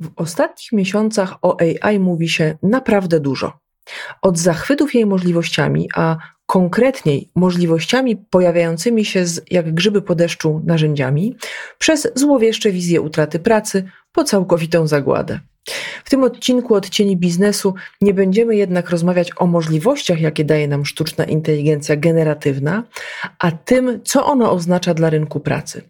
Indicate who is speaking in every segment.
Speaker 1: W ostatnich miesiącach o AI mówi się naprawdę dużo. Od zachwytów jej możliwościami, a konkretniej możliwościami pojawiającymi się z, jak grzyby po deszczu narzędziami, przez złowieszcze wizje utraty pracy po całkowitą zagładę. W tym odcinku Odcieni Biznesu nie będziemy jednak rozmawiać o możliwościach, jakie daje nam sztuczna inteligencja generatywna, a tym, co ono oznacza dla rynku pracy.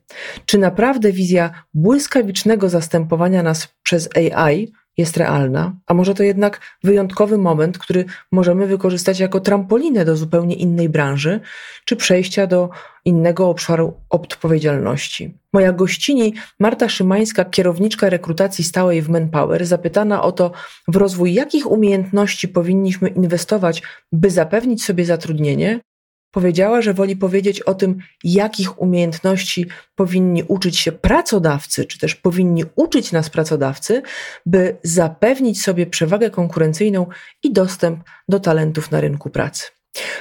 Speaker 1: Czy naprawdę wizja błyskawicznego zastępowania nas przez AI jest realna, a może to jednak wyjątkowy moment, który możemy wykorzystać jako trampolinę do zupełnie innej branży, czy przejścia do innego obszaru odpowiedzialności. Moja gościni Marta Szymańska, kierowniczka rekrutacji stałej w Manpower, zapytana o to, w rozwój jakich umiejętności powinniśmy inwestować, by zapewnić sobie zatrudnienie, powiedziała, że woli powiedzieć o tym, jakich umiejętności powinni uczyć się pracodawcy, czy też powinni uczyć nas pracodawcy, by zapewnić sobie przewagę konkurencyjną i dostęp do talentów na rynku pracy.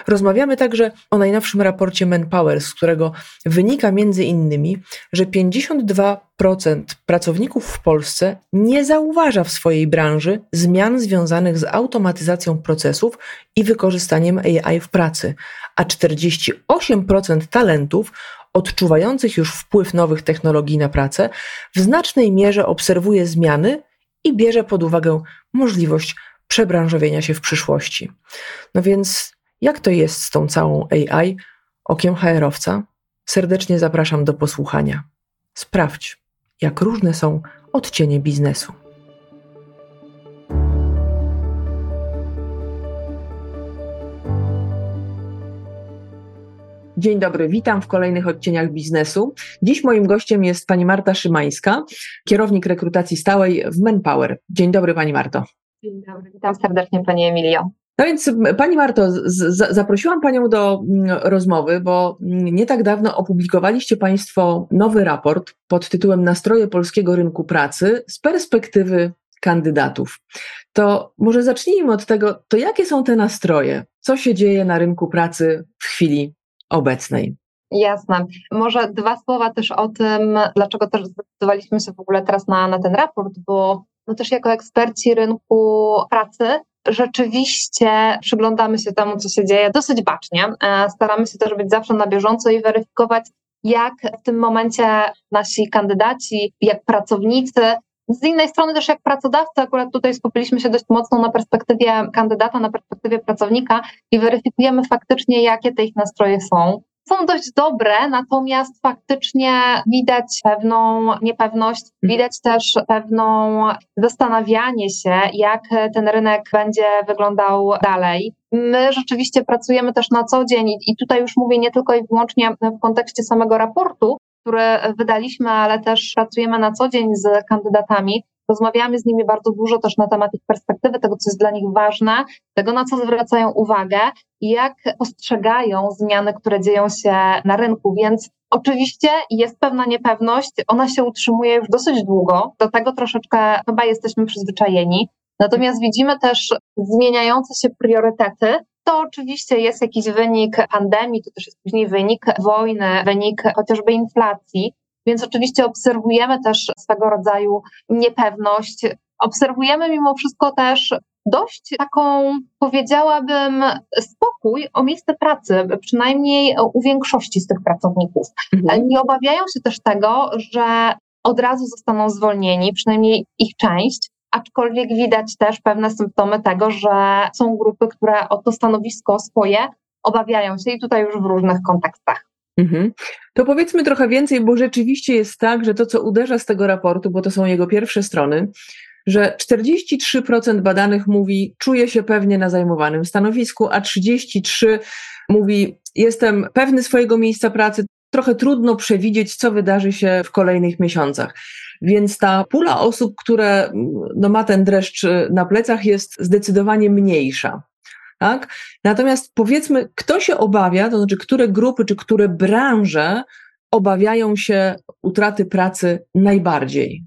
Speaker 1: Rozmawiamy także o najnowszym raporcie Manpower, z którego wynika między innymi, że 52% pracowników w Polsce nie zauważa w swojej branży zmian związanych z automatyzacją procesów i wykorzystaniem AI w pracy, a 48% talentów odczuwających już wpływ nowych technologii na pracę w znacznej mierze obserwuje zmiany i bierze pod uwagę możliwość przebranżowienia się w przyszłości. No więc jak to jest z tą całą AI okiem HR-owca? Serdecznie zapraszam do posłuchania. Sprawdź, jak różne są odcienie biznesu. Dzień dobry, witam w kolejnych odcieniach biznesu. Dziś moim gościem jest pani Marta Szymańska, kierownik rekrutacji stałej w Manpower. Dzień dobry, pani Marto.
Speaker 2: Dzień dobry, witam serdecznie pani Emilio.
Speaker 1: No więc Pani Marto, zaprosiłam Panią do rozmowy, bo nie tak dawno opublikowaliście Państwo nowy raport pod tytułem Nastroje polskiego rynku pracy z perspektywy kandydatów. To może zacznijmy od tego, to jakie są te nastroje? Co się dzieje na rynku pracy w chwili obecnej?
Speaker 2: Jasne. Może dwa słowa też o tym, dlaczego też zdecydowaliśmy się w ogóle teraz na, na ten raport, bo no też jako eksperci rynku pracy rzeczywiście przyglądamy się temu, co się dzieje dosyć bacznie. E, staramy się też być zawsze na bieżąco i weryfikować, jak w tym momencie nasi kandydaci, jak pracownicy, z innej strony też jak pracodawcy, akurat tutaj skupiliśmy się dość mocno na perspektywie kandydata, na perspektywie pracownika i weryfikujemy faktycznie, jakie te ich nastroje są są dość dobre, natomiast faktycznie widać pewną niepewność, widać też pewną zastanawianie się, jak ten rynek będzie wyglądał dalej. My rzeczywiście pracujemy też na co dzień i tutaj już mówię nie tylko i wyłącznie w kontekście samego raportu, który wydaliśmy, ale też pracujemy na co dzień z kandydatami. Rozmawiamy z nimi bardzo dużo też na temat ich perspektywy, tego, co jest dla nich ważne, tego, na co zwracają uwagę i jak postrzegają zmiany, które dzieją się na rynku. Więc oczywiście jest pewna niepewność, ona się utrzymuje już dosyć długo, do tego troszeczkę chyba jesteśmy przyzwyczajeni. Natomiast widzimy też zmieniające się priorytety. To oczywiście jest jakiś wynik pandemii, to też jest później wynik wojny, wynik chociażby inflacji. Więc oczywiście obserwujemy też swego rodzaju niepewność. Obserwujemy mimo wszystko też dość taką, powiedziałabym, spokój o miejsce pracy, przynajmniej u większości z tych pracowników. Mhm. Nie obawiają się też tego, że od razu zostaną zwolnieni, przynajmniej ich część, aczkolwiek widać też pewne symptomy tego, że są grupy, które o to stanowisko swoje obawiają się i tutaj już w różnych kontekstach.
Speaker 1: Mhm. To powiedzmy trochę więcej, bo rzeczywiście jest tak, że to, co uderza z tego raportu, bo to są jego pierwsze strony, że 43% badanych mówi, czuje się pewnie na zajmowanym stanowisku, a 33% mówi, jestem pewny swojego miejsca pracy. Trochę trudno przewidzieć, co wydarzy się w kolejnych miesiącach. Więc ta pula osób, które no, ma ten dreszcz na plecach, jest zdecydowanie mniejsza. Tak? Natomiast powiedzmy, kto się obawia, to znaczy, które grupy czy które branże obawiają się utraty pracy najbardziej?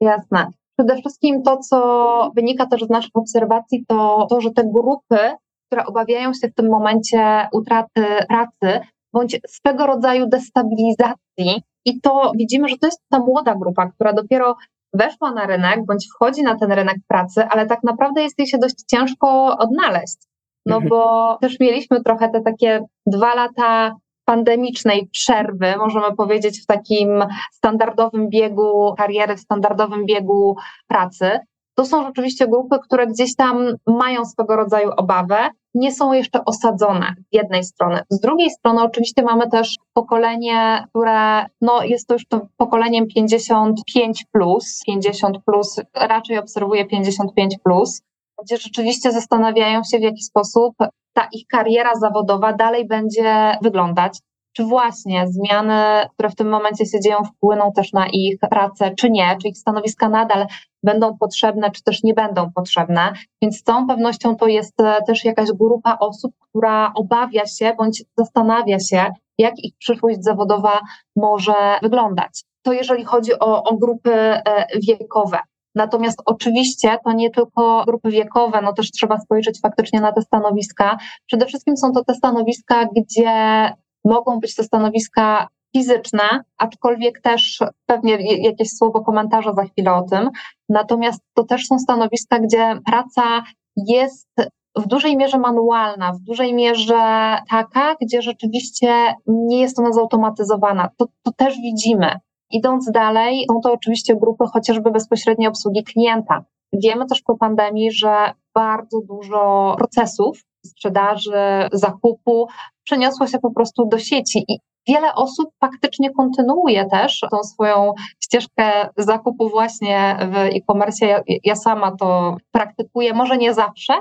Speaker 2: Jasne. Przede wszystkim to, co wynika też z naszych obserwacji, to to, że te grupy, które obawiają się w tym momencie utraty pracy, bądź swego rodzaju destabilizacji, i to widzimy, że to jest ta młoda grupa, która dopiero weszła na rynek bądź wchodzi na ten rynek pracy, ale tak naprawdę jest jej się dość ciężko odnaleźć. No bo też mieliśmy trochę te takie dwa lata pandemicznej przerwy, możemy powiedzieć, w takim standardowym biegu kariery, w standardowym biegu pracy. To są rzeczywiście grupy, które gdzieś tam mają swego rodzaju obawę, nie są jeszcze osadzone z jednej strony. Z drugiej strony oczywiście mamy też pokolenie, które no, jest to już to pokoleniem 55 plus, 50 plus, raczej obserwuję 55 plus, gdzie rzeczywiście zastanawiają się w jaki sposób ta ich kariera zawodowa dalej będzie wyglądać czy właśnie zmiany, które w tym momencie się dzieją, wpłyną też na ich pracę, czy nie, czy ich stanowiska nadal będą potrzebne, czy też nie będą potrzebne. Więc z całą pewnością to jest e, też jakaś grupa osób, która obawia się bądź zastanawia się, jak ich przyszłość zawodowa może wyglądać. To jeżeli chodzi o, o grupy e, wiekowe. Natomiast oczywiście to nie tylko grupy wiekowe, no też trzeba spojrzeć faktycznie na te stanowiska. Przede wszystkim są to te stanowiska, gdzie mogą być to stanowiska fizyczne, aczkolwiek też pewnie jakieś słowo komentarza za chwilę o tym. Natomiast to też są stanowiska, gdzie praca jest w dużej mierze manualna, w dużej mierze taka, gdzie rzeczywiście nie jest ona zautomatyzowana. To, to też widzimy. Idąc dalej, są to oczywiście grupy chociażby bezpośredniej obsługi klienta. Wiemy też po pandemii, że bardzo dużo procesów sprzedaży, zakupu przeniosło się po prostu do sieci i wiele osób faktycznie kontynuuje też tą swoją ścieżkę zakupu właśnie w e-commerce. Ja, ja sama to praktykuję, może nie zawsze,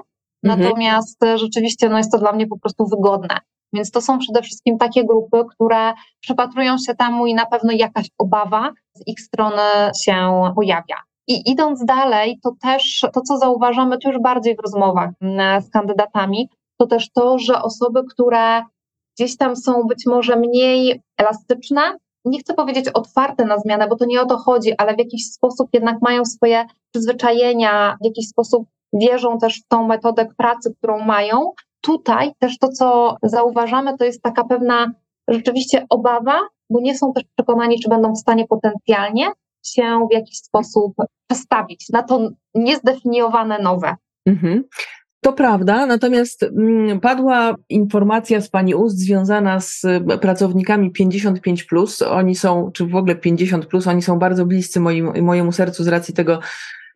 Speaker 2: mhm. natomiast rzeczywiście no jest to dla mnie po prostu wygodne. Więc to są przede wszystkim takie grupy, które przypatrują się temu i na pewno jakaś obawa z ich strony się pojawia. I idąc dalej, to też to, co zauważamy tu już bardziej w rozmowach mm, z kandydatami, to też to, że osoby, które gdzieś tam są być może mniej elastyczne, nie chcę powiedzieć otwarte na zmianę, bo to nie o to chodzi, ale w jakiś sposób jednak mają swoje przyzwyczajenia, w jakiś sposób wierzą też w tą metodę pracy, którą mają. Tutaj też to, co zauważamy, to jest taka pewna rzeczywiście obawa, bo nie są też przekonani, czy będą w stanie potencjalnie się w jakiś sposób przestawić na to niezdefiniowane nowe. Mhm.
Speaker 1: To prawda, natomiast mm, padła informacja z Pani ust związana z e, pracownikami 55, plus. oni są, czy w ogóle 50, plus, oni są bardzo bliscy moim, mojemu sercu z racji tego,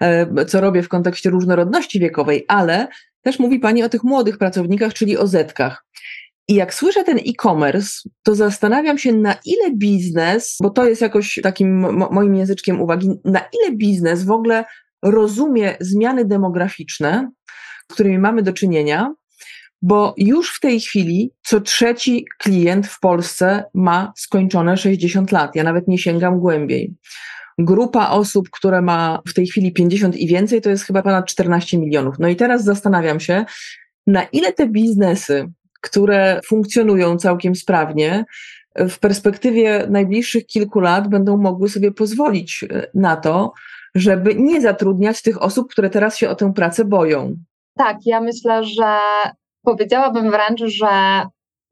Speaker 1: e, co robię w kontekście różnorodności wiekowej, ale też mówi Pani o tych młodych pracownikach, czyli o zetkach. I jak słyszę ten e-commerce, to zastanawiam się, na ile biznes, bo to jest jakoś takim moim języczkiem uwagi, na ile biznes w ogóle rozumie zmiany demograficzne, z którymi mamy do czynienia, bo już w tej chwili co trzeci klient w Polsce ma skończone 60 lat. Ja nawet nie sięgam głębiej. Grupa osób, które ma w tej chwili 50 i więcej, to jest chyba ponad 14 milionów. No i teraz zastanawiam się, na ile te biznesy, które funkcjonują całkiem sprawnie, w perspektywie najbliższych kilku lat będą mogły sobie pozwolić e, na to, żeby nie zatrudniać tych osób, które teraz się o tę pracę boją.
Speaker 2: Tak, ja myślę, że powiedziałabym wręcz, że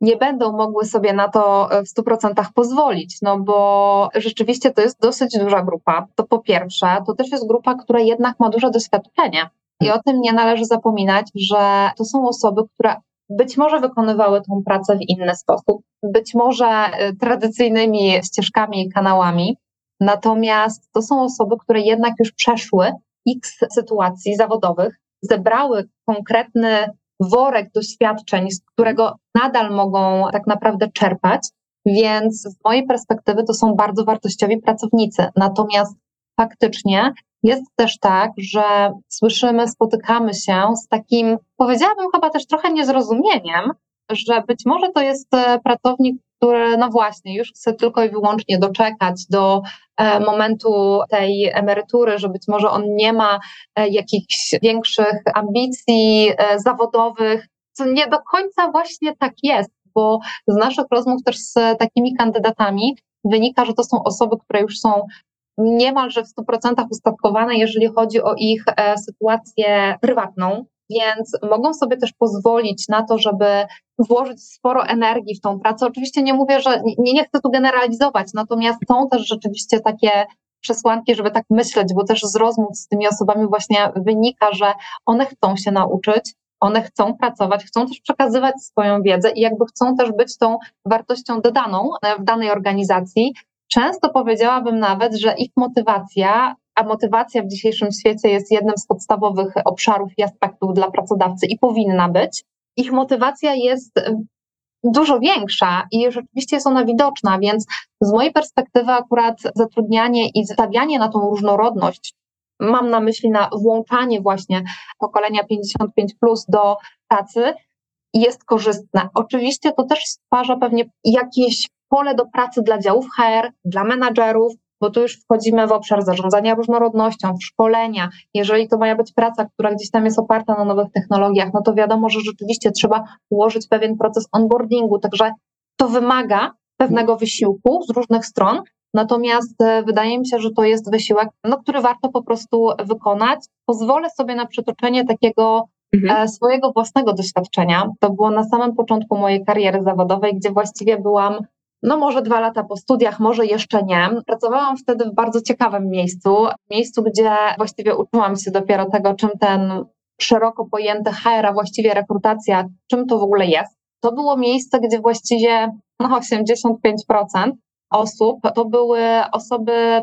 Speaker 2: nie będą mogły sobie na to w 100% pozwolić, no bo rzeczywiście to jest dosyć duża grupa. To po pierwsze, to też jest grupa, która jednak ma duże doświadczenie. I o tym nie należy zapominać, że to są osoby, które być może wykonywały tą pracę w inny sposób, być może y, tradycyjnymi ścieżkami i kanałami, natomiast to są osoby, które jednak już przeszły x sytuacji zawodowych, zebrały konkretny worek doświadczeń, z którego nadal mogą tak naprawdę czerpać. Więc z mojej perspektywy to są bardzo wartościowi pracownicy. Natomiast faktycznie jest też tak, że słyszymy, spotykamy się z takim, powiedziałabym chyba też trochę niezrozumieniem, że być może to jest e, pracownik, który, no właśnie, już chce tylko i wyłącznie doczekać do e, momentu tej emerytury, że być może on nie ma e, jakichś większych ambicji zawodowych, co nie do końca właśnie tak jest, bo z naszych rozmów też z takimi kandydatami wynika, że to są osoby, które już są niemalże w 100% ustatkowane, jeżeli chodzi o ich sytuację prywatną, więc mogą sobie też pozwolić na to, żeby włożyć sporo energii w tą pracę. Oczywiście nie mówię, że nie, nie chcę tu generalizować, natomiast są też rzeczywiście takie przesłanki, żeby tak myśleć, bo też z rozmów z tymi osobami właśnie wynika, że one chcą się nauczyć, one chcą pracować, chcą też przekazywać swoją wiedzę i jakby chcą też być tą wartością dodaną w danej organizacji. Często powiedziałabym nawet, że ich motywacja, a motywacja w dzisiejszym świecie jest jednym z podstawowych obszarów i aspektów dla pracodawcy i powinna być. Ich motywacja jest dużo większa i rzeczywiście jest ona widoczna, więc z mojej perspektywy akurat zatrudnianie i stawianie na tą różnorodność, mam na myśli na włączanie właśnie pokolenia 55 plus do pracy, jest korzystne. Oczywiście to też stwarza pewnie jakieś pole do pracy dla działów HR, dla menadżerów, bo tu już wchodzimy w obszar zarządzania różnorodnością, szkolenia. Jeżeli to ma być praca, która gdzieś tam jest oparta na nowych technologiach, no to wiadomo, że rzeczywiście trzeba ułożyć pewien proces onboardingu, także to wymaga pewnego wysiłku z różnych stron, Natomiast e, wydaje mi się, że to jest wysiłek, no, który warto po prostu wykonać. Pozwolę sobie na przytoczenie takiego mhm. E, swojego własnego doświadczenia. To było na samym początku mojej kariery zawodowej, gdzie właściwie byłam no może dwa lata po studiach, może jeszcze nie. Pracowałam wtedy w bardzo ciekawym miejscu, miejscu, gdzie właściwie uczyłam się dopiero tego, czym ten szeroko pojęty HR, a właściwie rekrutacja, czym to w ogóle jest. To było miejsce, gdzie właściwie no, 85% osób to były osoby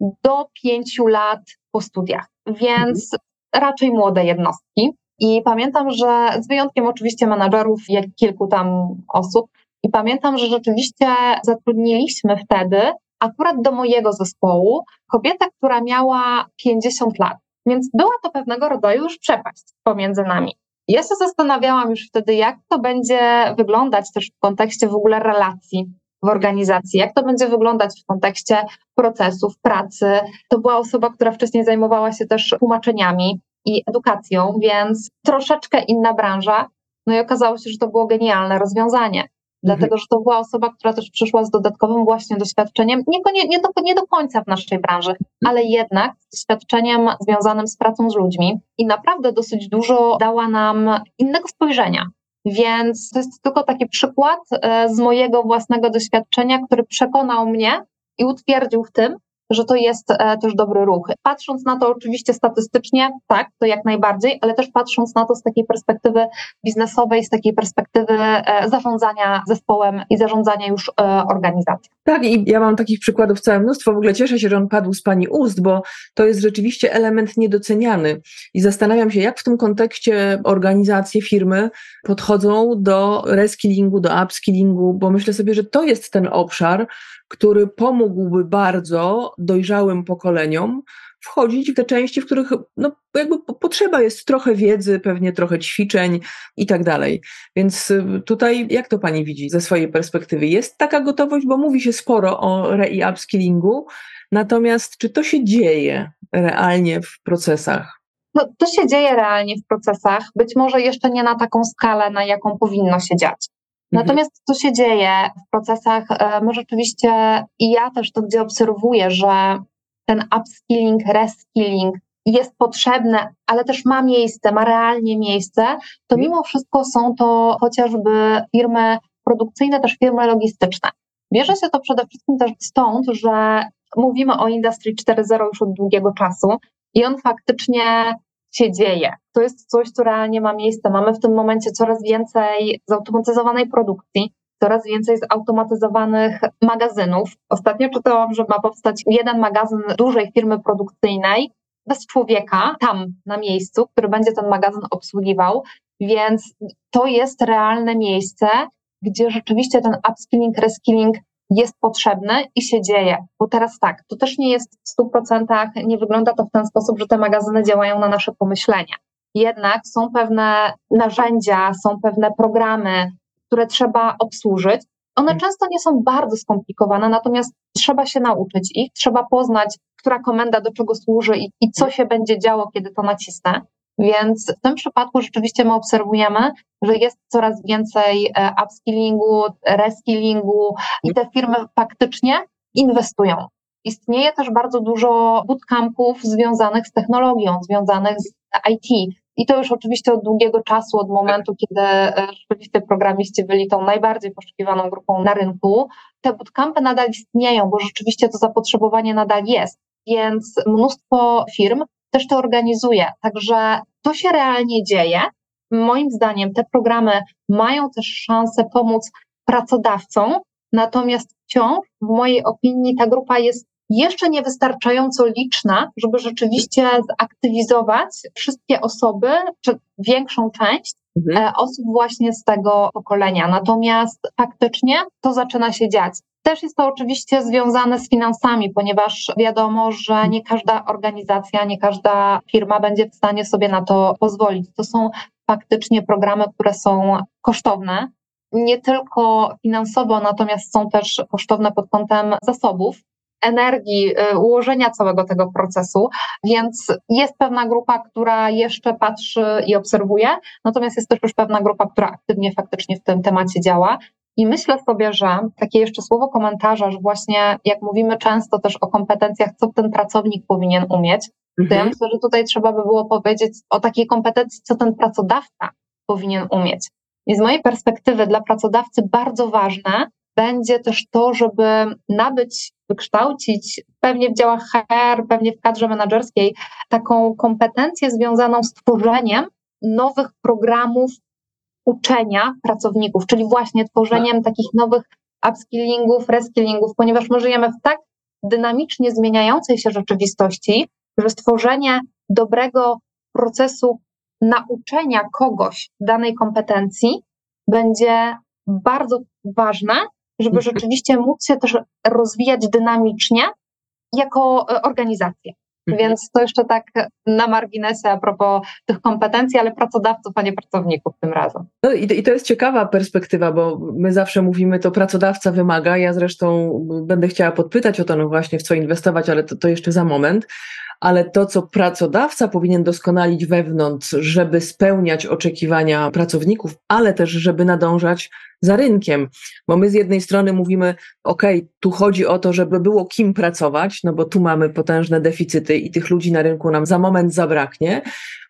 Speaker 2: do pięciu lat po studiach, więc raczej młode jednostki. I pamiętam, że z wyjątkiem oczywiście menadżerów, jak kilku tam osób, i pamiętam, że rzeczywiście zatrudniliśmy wtedy akurat do mojego zespołu kobietę, która miała 50 lat. Więc była to pewnego rodzaju już przepaść pomiędzy nami. Ja się zastanawiałam już wtedy, jak to będzie wyglądać też w kontekście w ogóle relacji w organizacji, jak to będzie wyglądać w kontekście procesów, pracy. To była osoba, która wcześniej zajmowała się też tłumaczeniami i edukacją, więc troszeczkę inna branża. No i okazało się, że to było genialne rozwiązanie dlatego że to była osoba, która też przyszła z dodatkowym właśnie doświadczeniem, nie, nie, do, nie do końca w naszej branży, ale jednak z doświadczeniem związanym z pracą z ludźmi i naprawdę dosyć dużo dała nam innego spojrzenia. Więc to jest tylko taki przykład e, z mojego własnego doświadczenia, który przekonał mnie i utwierdził w tym, że to jest e, też dobry ruch. Patrząc na to oczywiście statystycznie, tak, to jak najbardziej, ale też patrząc na to z takiej perspektywy biznesowej, z takiej perspektywy e, zarządzania zespołem i zarządzania już e, organizacją.
Speaker 1: Tak, i ja mam takich przykładów całe mnóstwo. W ogóle cieszę się, że on padł z Pani ust, bo to jest rzeczywiście element niedoceniany. I zastanawiam się, jak w tym kontekście organizacje, firmy podchodzą do reskillingu, do upskillingu, bo myślę sobie, że to jest ten obszar, który pomógłby bardzo dojrzałym pokoleniom wchodzić w te części, w których no, jakby potrzeba jest trochę wiedzy, pewnie trochę ćwiczeń i tak dalej. Więc y, tutaj jak to pani widzi ze swojej perspektywy? Jest taka gotowość, bo mówi się sporo o re i upskillingu, natomiast czy to się dzieje realnie w procesach?
Speaker 2: No, to się dzieje realnie w procesach, być może jeszcze nie na taką skalę, na jaką powinno się dziać. Mhm. Natomiast co się dzieje w procesach, e, my rzeczywiście i ja też to gdzie obserwuję, że ten upskilling, reskilling jest potrzebne, ale też ma miejsce, ma realnie miejsce, to mhm. mimo wszystko są to chociażby firmy produkcyjne, też firmy logistyczne. Bierze się to przede wszystkim też stąd, że mówimy o Industry 4.0 już od długiego czasu i on faktycznie się dzieje. To jest coś, co realnie ma miejsce. Mamy w tym momencie coraz więcej zautomatyzowanej produkcji, coraz więcej zautomatyzowanych magazynów. Ostatnio czytałam, że ma powstać jeden magazyn dużej firmy produkcyjnej bez człowieka tam na miejscu, który będzie ten magazyn obsługiwał, więc to jest realne miejsce, gdzie rzeczywiście ten upskilling, reskilling jest potrzebny i się dzieje. Bo teraz tak, to też nie jest w 100%, nie wygląda to w ten sposób, że te magazyny działają na nasze pomyślenia. Jednak są pewne narzędzia, są pewne programy, które trzeba obsłużyć. One mm. często nie są bardzo skomplikowane, natomiast trzeba się nauczyć ich, trzeba poznać, która komenda do czego służy i, i co się będzie działo, kiedy to nacisnę. Więc w tym przypadku rzeczywiście my obserwujemy, że jest coraz więcej e, upskillingu, reskillingu i te firmy faktycznie inwestują. Istnieje też bardzo dużo bootcampów związanych z technologią, związanych z IT. i to już oczywiście od długiego czasu, od momentu, kiedy rzeczywiście programiści byli tą najbardziej poszukiwaną grupą na rynku. Te bootcampy nadal istnieją, bo rzeczywiście to zapotrzebowanie nadal jest, więc mnóstwo firm też to organizuje. Także to się realnie dzieje. Moim zdaniem te programy mają też szansę pomóc pracodawcom, natomiast wciąż, w mojej opinii, ta grupa jest jeszcze niewystarczająco liczna, żeby rzeczywiście zaktywizować wszystkie osoby, czy większą część mhm. E, osób właśnie z tego pokolenia. Natomiast faktycznie to zaczyna się dziać. Też jest to oczywiście związane z finansami, ponieważ wiadomo, że nie każda organizacja, nie każda firma będzie w stanie sobie na to pozwolić. To są faktycznie programy, które są kosztowne, nie tylko finansowo, natomiast są też kosztowne pod kątem zasobów energii, y, ułożenia całego tego procesu, więc jest pewna grupa, która jeszcze patrzy i obserwuje, natomiast jest też już pewna grupa, która aktywnie faktycznie w tym temacie działa. I myślę sobie, że takie jeszcze słowo komentarza, że właśnie jak mówimy często też o kompetencjach, co ten pracownik powinien umieć, to ja mhm. myślę, że tutaj trzeba by było powiedzieć o takiej kompetencji, co ten pracodawca powinien umieć. I z mojej perspektywy dla pracodawcy bardzo ważne będzie też to, żeby nabyć, wykształcić pewnie w działach HR, pewnie w kadrze menedżerskiej taką kompetencję związaną z tworzeniem nowych programów uczenia pracowników, czyli właśnie tworzeniem tak. takich nowych upskillingów, reskillingów, ponieważ my żyjemy w tak dynamicznie zmieniającej się rzeczywistości, że stworzenie dobrego procesu nauczenia kogoś danej kompetencji będzie bardzo ważne, żeby mhm. rzeczywiście móc się też rozwijać dynamicznie jako e, organizacja. Mhm. Więc to jeszcze tak na marginesie a propos tych kompetencji, ale pracodawców, a nie pracowników tym razem.
Speaker 1: No i, i to jest ciekawa perspektywa, bo my zawsze mówimy, to pracodawca wymaga. Ja zresztą będę chciała podpytać o to, no właśnie, w co inwestować, ale to, to jeszcze za moment ale to, co pracodawca powinien doskonalić wewnątrz, żeby spełniać oczekiwania pracowników, ale też, żeby nadążać za rynkiem. Bo my z jednej strony mówimy, OK, tu chodzi o to, żeby było kim pracować, no bo tu mamy potężne deficyty i tych ludzi na rynku nam za moment zabraknie.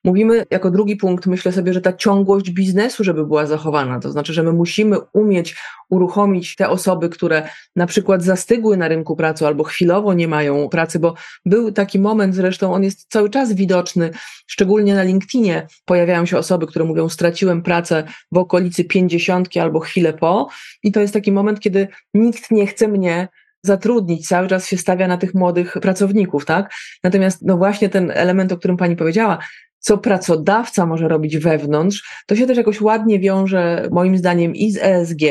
Speaker 1: Mówimy jako drugi punkt, myślę sobie, że ta ciągłość biznesu, żeby była zachowana. To znaczy, że my musimy umieć uruchomić te osoby, które na przykład zastygły na rynku pracy albo chwilowo nie mają pracy, bo był taki moment, zresztą on jest cały czas widoczny, szczególnie na LinkedInie pojawiają się osoby, które mówią, straciłem pracę w okolicy pięćdziesiątki albo chwilę po i to jest taki moment, kiedy nikt nie chce mnie zatrudnić, cały czas się stawia na tych młodych pracowników, tak? Natomiast no właśnie ten element, o którym pani powiedziała, co pracodawca może robić wewnątrz, to się też jakoś ładnie wiąże, moim zdaniem, i z ESG,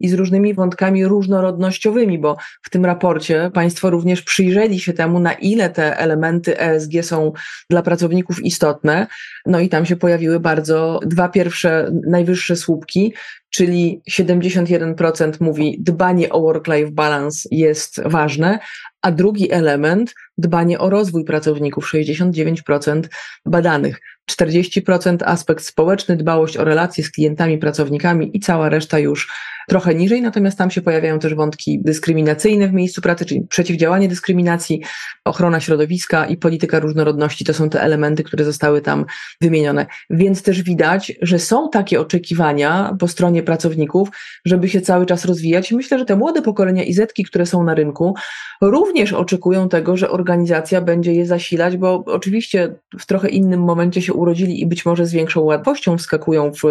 Speaker 1: i z różnymi wątkami różnorodnościowymi, bo w tym raporcie Państwo również przyjrzeli się temu, na ile te elementy ESG są dla pracowników istotne. No i tam się pojawiły bardzo dwa pierwsze, najwyższe słupki, czyli 71% mówi, dbanie o work-life balance jest ważne, a drugi element, dbanie o rozwój pracowników, 69% badanych, 40% aspekt społeczny, dbałość o relacje z klientami, pracownikami i cała reszta już trochę niżej, natomiast tam się pojawiają też wątki dyskryminacyjne w miejscu pracy, czyli przeciwdziałanie dyskryminacji, ochrona środowiska i polityka różnorodności. To są te elementy, które zostały tam wymienione. Więc też widać, że są takie oczekiwania po stronie pracowników, żeby się cały czas rozwijać. Myślę, że te młode pokolenia i zetki, które są na rynku, również oczekują tego, że organizacja będzie je zasilać, bo oczywiście w trochę innym momencie się urodzili i być może z większą łatwością wskakują w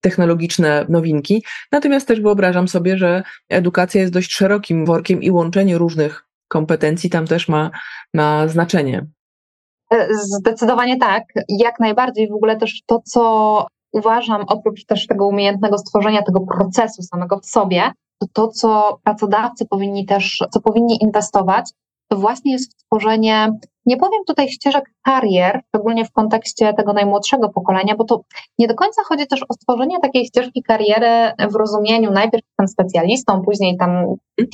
Speaker 1: technologiczne nowinki. Natomiast też wyobrażam sobie, że edukacja jest dość szerokim workiem i łączenie różnych kompetencji tam też ma, ma znaczenie.
Speaker 2: E, zdecydowanie tak, jak najbardziej. W ogóle też to, co uważam, oprócz też tego umiejętnego stworzenia tego procesu samego w sobie, to to, co pracodawcy powinni też, co powinni inwestować, to właśnie jest tworzenie, nie powiem tutaj ścieżek karier, szczególnie w kontekście tego najmłodszego pokolenia, bo to nie do końca chodzi też o stworzenie takiej ścieżki kariery w rozumieniu najpierw jestem specjalistą, później tam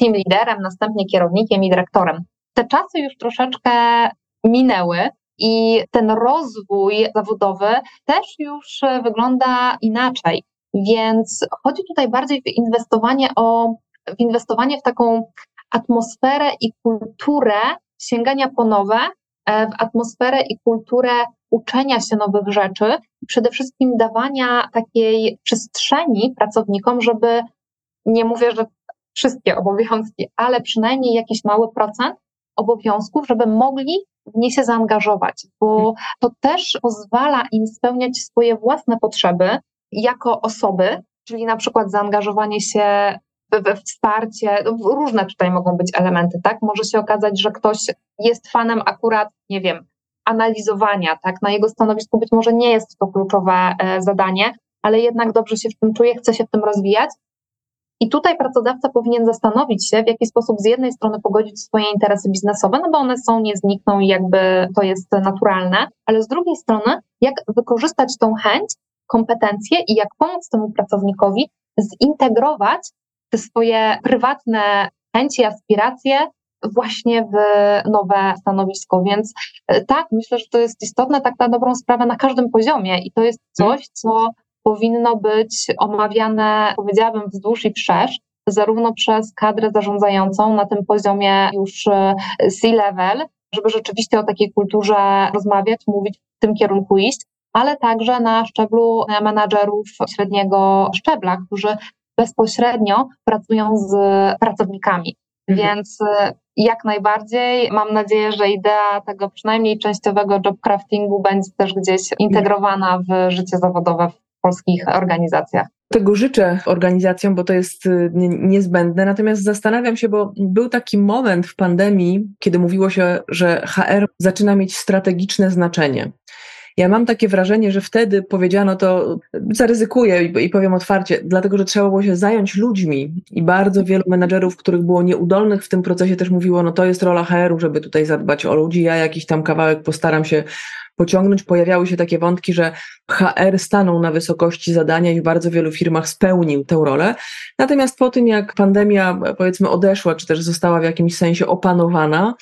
Speaker 2: team liderem, następnie kierownikiem i dyrektorem. Te czasy już troszeczkę minęły i ten rozwój zawodowy też już wygląda inaczej. Więc chodzi tutaj bardziej w inwestowanie, o, w inwestowanie w taką atmosferę i kulturę sięgania po nowe, e, w atmosferę i kulturę uczenia się nowych rzeczy, przede wszystkim dawania takiej przestrzeni pracownikom, żeby nie mówię, że wszystkie obowiązki, ale przynajmniej jakiś mały procent obowiązków, żeby mogli w nie się zaangażować, bo to też pozwala im spełniać swoje własne potrzeby jako osoby, czyli na przykład zaangażowanie się we wsparcie, no, różne tutaj mogą być elementy, tak? Może się okazać, że ktoś jest fanem akurat, nie wiem, analizowania, tak? Na jego stanowisku być może nie jest to kluczowe e, zadanie, ale jednak dobrze się w tym czuje, chce się w tym rozwijać. I tutaj pracodawca powinien zastanowić się, w jaki sposób z jednej strony pogodzić swoje interesy biznesowe, no bo one są, nie znikną i jakby to jest naturalne, ale z drugiej strony, jak wykorzystać tą chęć, kompetencje i jak pomóc temu pracownikowi zintegrować te swoje prywatne chęci, aspiracje właśnie w nowe stanowisko. Więc e, tak, myślę, że to jest istotne tak na dobrą sprawę na każdym poziomie i to jest mhm. coś, co powinno być omawiane, powiedziałabym, wzdłuż i wszerz, zarówno przez kadrę zarządzającą na tym poziomie już e, C-level, żeby rzeczywiście o takiej kulturze rozmawiać, mówić w tym kierunku iść, ale także na szczeblu menadżerów średniego szczebla, którzy bezpośrednio pracują z pracownikami. Mhm. Więc e, jak najbardziej mam nadzieję, że idea tego przynajmniej częściowego job craftingu będzie też gdzieś integrowana w życie zawodowe w polskich organizacjach.
Speaker 1: Tego życzę organizacjom, bo to jest e, niezbędne. Natomiast zastanawiam się, bo był taki moment w pandemii, kiedy mówiło się, że HR zaczyna mieć strategiczne znaczenie. Ja mam takie wrażenie, że wtedy powiedziano to, zaryzykuję i, i powiem otwarcie, dlatego że trzeba było się zająć ludźmi i bardzo wielu menadżerów, których było nieudolnych w tym procesie też mówiło, no to jest rola HR-u, żeby tutaj zadbać o ludzi, ja jakiś tam kawałek postaram się pociągnąć. Pojawiały się takie wątki, że HR stanął na wysokości zadania i w bardzo wielu firmach spełnił tę rolę. Natomiast po tym, jak pandemia powiedzmy odeszła, czy też została w jakimś sensie opanowana,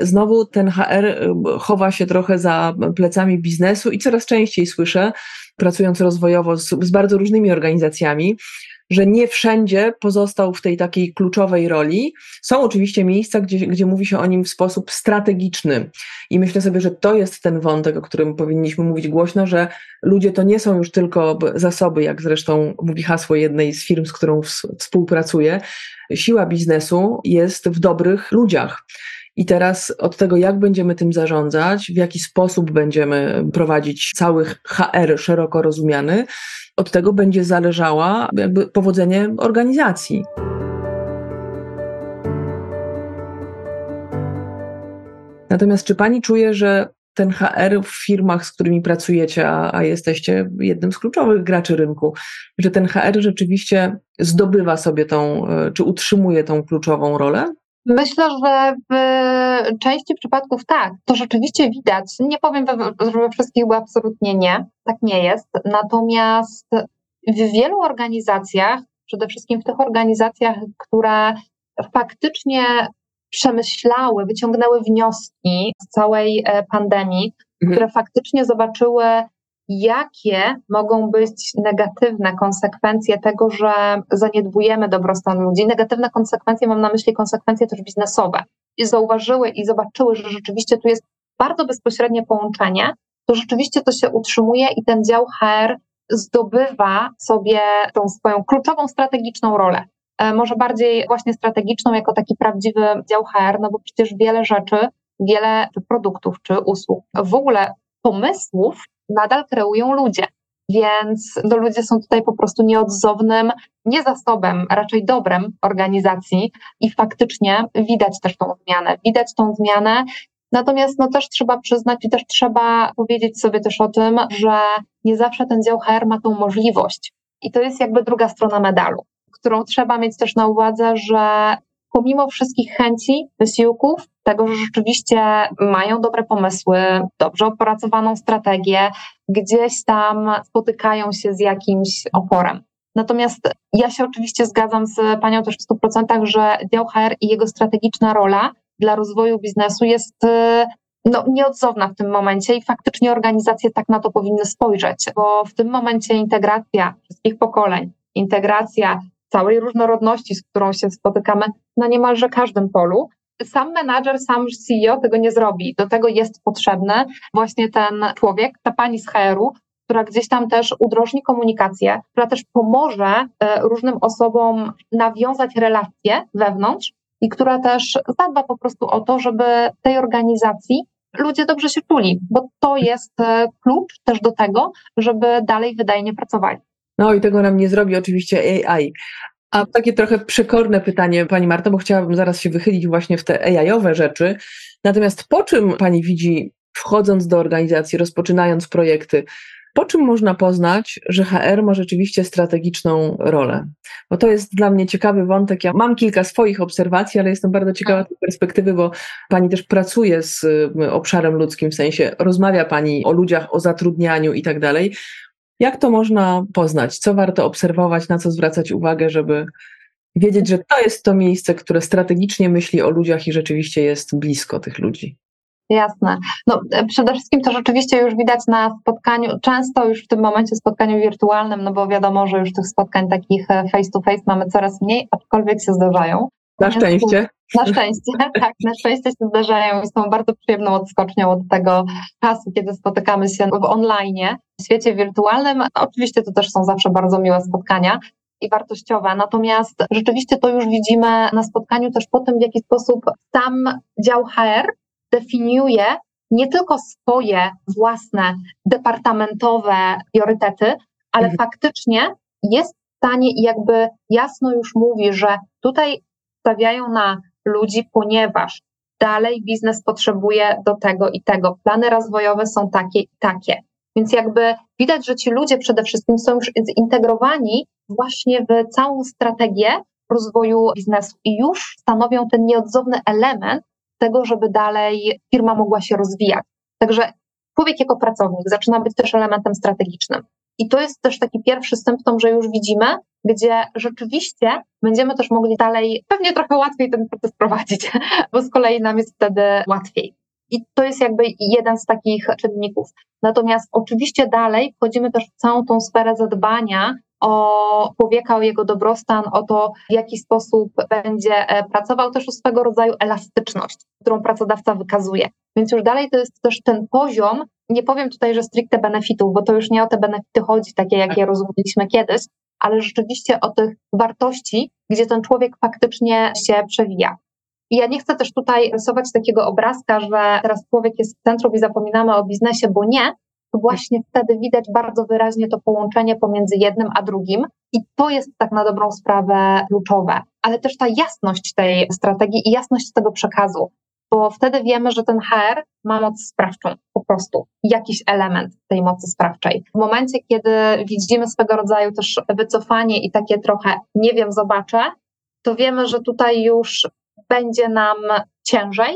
Speaker 1: znowu ten HR y, chowa się trochę za plecami biznesu i coraz częściej słyszę, pracując rozwojowo z, z bardzo różnymi organizacjami, że nie wszędzie pozostał w tej takiej kluczowej roli. Są oczywiście miejsca, gdzie, gdzie mówi się o nim w sposób strategiczny. I myślę sobie, że to jest ten wątek, o którym powinniśmy mówić głośno, że ludzie to nie są już tylko zasoby, jak zresztą mówi hasło jednej z firm, z którą współpracuję. Siła biznesu jest w dobrych ludziach. I teraz od tego, jak będziemy tym zarządzać, w jaki sposób będziemy prowadzić cały HR szeroko rozumiany, od tego będzie zależała jakby powodzenie organizacji. Natomiast czy pani czuje, że ten HR w firmach, z którymi pracujecie, a, a, jesteście jednym z kluczowych graczy rynku, że ten HR rzeczywiście zdobywa sobie tą, e, czy utrzymuje tą kluczową rolę?
Speaker 2: Myślę, że w części przypadków tak, to rzeczywiście widać. Nie powiem, że we wszystkich, bo absolutnie nie, tak nie jest. Natomiast w wielu organizacjach, przede wszystkim w tych organizacjach, które faktycznie przemyślały, wyciągnęły wnioski z całej e, pandemii, mhm. które faktycznie zobaczyły jakie mogą być negatywne konsekwencje tego, że zaniedbujemy dobrostan ludzi. Negatywne konsekwencje, mam na myśli konsekwencje też biznesowe. I zauważyły i zobaczyły, że rzeczywiście tu jest bardzo bezpośrednie połączenie, to rzeczywiście to się utrzymuje i ten dział HR zdobywa sobie tą swoją kluczową strategiczną rolę. E, może bardziej właśnie strategiczną, jako taki prawdziwy dział HR, no bo przecież wiele rzeczy, wiele produktów czy usług, w ogóle pomysłów nadal kreują ludzie. Więc no, ludzie są tutaj po prostu nieodzownym, nie zasobem, raczej dobrem organizacji i faktycznie widać też tą zmianę. Widać tą zmianę, natomiast no, też trzeba przyznać i też trzeba powiedzieć sobie też o tym, że nie zawsze ten dział HR ma tą możliwość. I to jest jakby druga strona medalu, którą trzeba mieć też na uwadze, że pomimo wszystkich chęci, wysiłków, tego, że rzeczywiście mają dobre pomysły, dobrze opracowaną strategię, gdzieś tam spotykają się z jakimś oporem. Natomiast ja się oczywiście zgadzam z Panią też w 100%, że dział HR i jego strategiczna rola dla rozwoju biznesu jest no, nieodzowna w tym momencie i faktycznie organizacje tak na to powinny spojrzeć, bo w tym momencie integracja wszystkich pokoleń, integracja całej różnorodności, z którą się spotykamy na niemalże każdym polu, sam menadżer, sam CEO tego nie zrobi. Do tego jest potrzebny właśnie ten człowiek, ta pani z HR-u, która gdzieś tam też udrożni komunikację, która też pomoże e, różnym osobom nawiązać relacje wewnątrz i która też zadba po prostu o to, żeby tej organizacji ludzie dobrze się czuli, bo to jest e, klucz też do tego, żeby dalej wydajnie pracowali.
Speaker 1: No i tego nam nie zrobi oczywiście AI. A takie trochę przekorne pytanie, Pani Marta, bo chciałabym zaraz się wychylić właśnie w te AI-owe rzeczy. Natomiast po czym Pani widzi, wchodząc do organizacji, rozpoczynając projekty, po czym można poznać, że HR ma rzeczywiście strategiczną rolę? Bo to jest dla mnie ciekawy wątek. Ja mam kilka swoich obserwacji, ale jestem bardzo ciekawa tej perspektywy, bo Pani też pracuje z y, obszarem ludzkim, w sensie rozmawia Pani o ludziach, o zatrudnianiu i tak dalej. Jak to można poznać? Co warto obserwować, na co zwracać uwagę, żeby wiedzieć, że to jest to miejsce, które strategicznie myśli o ludziach i rzeczywiście jest blisko tych ludzi?
Speaker 2: Jasne. No, e, przede wszystkim to rzeczywiście już widać na spotkaniu, często już w tym momencie spotkaniu wirtualnym, no bo wiadomo, że już tych spotkań takich e, face to face mamy coraz mniej, aczkolwiek się zdarzają.
Speaker 1: Na szczęście.
Speaker 2: Na szczęście, tak, na szczęście się zdarzają i są bardzo przyjemną odskocznią od tego czasu, kiedy spotykamy się w online, w świecie wirtualnym. Oczywiście to też są zawsze bardzo miłe spotkania i wartościowe. Natomiast rzeczywiście to już widzimy na spotkaniu też po tym, w jaki sposób sam dział HR definiuje nie tylko swoje własne departamentowe priorytety, ale mhm. faktycznie jest w stanie i jakby jasno już mówi, że tutaj stawiają na ludzi, ponieważ dalej biznes potrzebuje do tego i tego. Plany rozwojowe są takie i takie. Więc jakby widać, że ci ludzie przede wszystkim są już zintegrowani właśnie w całą strategię rozwoju biznesu i już stanowią ten nieodzowny element tego, żeby dalej firma mogła się rozwijać. Także człowiek jako pracownik zaczyna być też elementem strategicznym. I to jest też taki pierwszy symptom, że już widzimy, gdzie rzeczywiście będziemy też mogli dalej, pewnie trochę łatwiej ten proces prowadzić, bo z kolei nam jest wtedy łatwiej. I to jest jakby jeden z takich czynników. Natomiast oczywiście dalej wchodzimy też w całą tą sferę zadbania o człowieka, o jego dobrostan, o to, w jaki sposób będzie e, pracował, też o swego rodzaju elastyczność, którą pracodawca wykazuje. Więc już dalej to jest też ten poziom, nie powiem tutaj, że stricte benefitów, bo to już nie o te benefity chodzi, takie jak je rozumieliśmy kiedyś, ale rzeczywiście o tych wartości, gdzie ten człowiek faktycznie się przewija. I ja nie chcę też tutaj rysować takiego obrazka, że teraz człowiek jest w centrum i zapominamy o biznesie, bo nie, właśnie wtedy widać bardzo wyraźnie to połączenie pomiędzy jednym a drugim i to jest tak na dobrą sprawę kluczowe. Ale też ta jasność tej strategii i jasność tego przekazu, bo wtedy wiemy, że ten HR ma moc sprawczą, po prostu jakiś element tej mocy sprawczej. W momencie, kiedy widzimy swego rodzaju też wycofanie i takie trochę nie wiem, zobaczę, to wiemy, że tutaj już będzie nam ciężej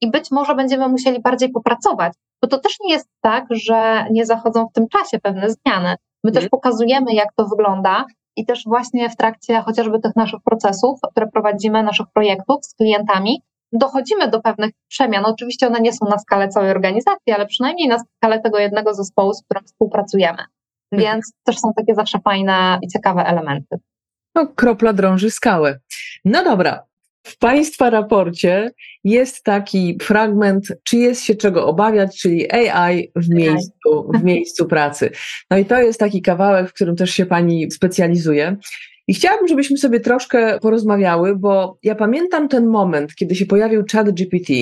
Speaker 2: i być może będziemy musieli bardziej popracować, bo to też nie jest tak, że nie zachodzą w tym czasie pewne zmiany. My też pokazujemy, jak to wygląda i też właśnie w trakcie chociażby tych naszych procesów, które prowadzimy, naszych projektów z klientami, dochodzimy do pewnych przemian. Oczywiście one nie są na skalę całej organizacji, ale przynajmniej na skalę tego jednego zespołu, z którym współpracujemy. Mhm. Więc też są takie zawsze fajne i ciekawe elementy.
Speaker 1: No, kropla drąży skałę. No dobra, w Państwa raporcie jest taki fragment, czy jest się czego obawiać, czyli AI w miejscu, w miejscu pracy. No i to jest taki kawałek, w którym też się Pani specjalizuje. I chciałabym, żebyśmy sobie troszkę porozmawiały, bo ja pamiętam ten moment, kiedy się pojawił chat GPT.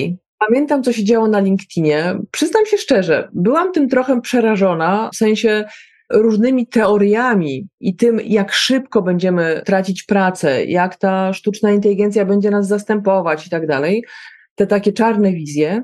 Speaker 1: Pamiętam, co się działo na LinkedInie. Przyznam się szczerze, byłam tym trochę przerażona, w sensie różnymi teoriami i tym, jak szybko będziemy tracić pracę, jak ta sztuczna inteligencja będzie nas zastępować i tak dalej, te takie czarne wizje.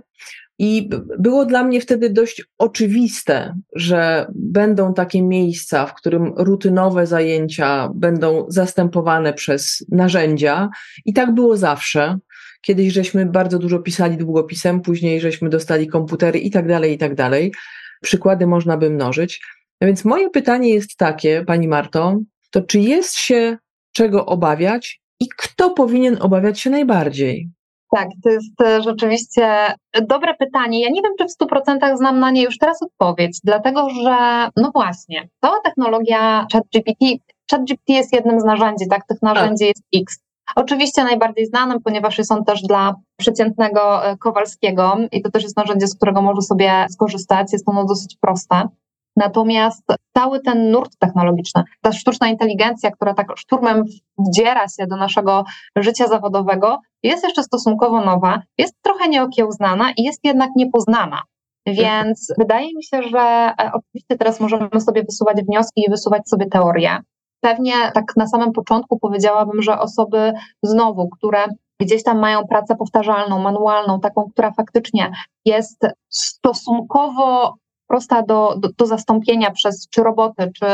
Speaker 1: I było dla mnie wtedy dość oczywiste, że będą takie miejsca, w którym rutynowe zajęcia będą zastępowane przez narzędzia. I tak było zawsze. Kiedyś żeśmy bardzo dużo pisali długopisem, później żeśmy dostali komputery i tak dalej, i tak dalej. Przykłady można by mnożyć. No więc moje pytanie jest takie, Pani Marto, to czy jest się czego obawiać i kto powinien obawiać się najbardziej?
Speaker 2: Tak, to jest e, rzeczywiście dobre pytanie. Ja nie wiem, czy w 100% znam na nie już teraz odpowiedź, dlatego że, no właśnie, cała technologia ChatGPT, ChatGPT jest jednym z narzędzi, tak, tych narzędzi jest X. Oczywiście najbardziej znanym, ponieważ jest on też dla przeciętnego e, Kowalskiego i to też jest narzędzie, z którego może sobie skorzystać. Jest ono dosyć proste. Natomiast cały ten nurt technologiczny, ta sztuczna inteligencja, która tak szturmem wdziera się do naszego życia zawodowego, jest jeszcze stosunkowo nowa, jest trochę nieokiełznana i jest jednak niepoznana. Więc wydaje mi się, że e, oczywiście teraz możemy sobie wysuwać wnioski i wysuwać sobie teorie. Pewnie tak na samym początku powiedziałabym, że osoby znowu, które gdzieś tam mają pracę powtarzalną, manualną, taką, która faktycznie jest stosunkowo prosta do, do, do zastąpienia przez czy roboty, czy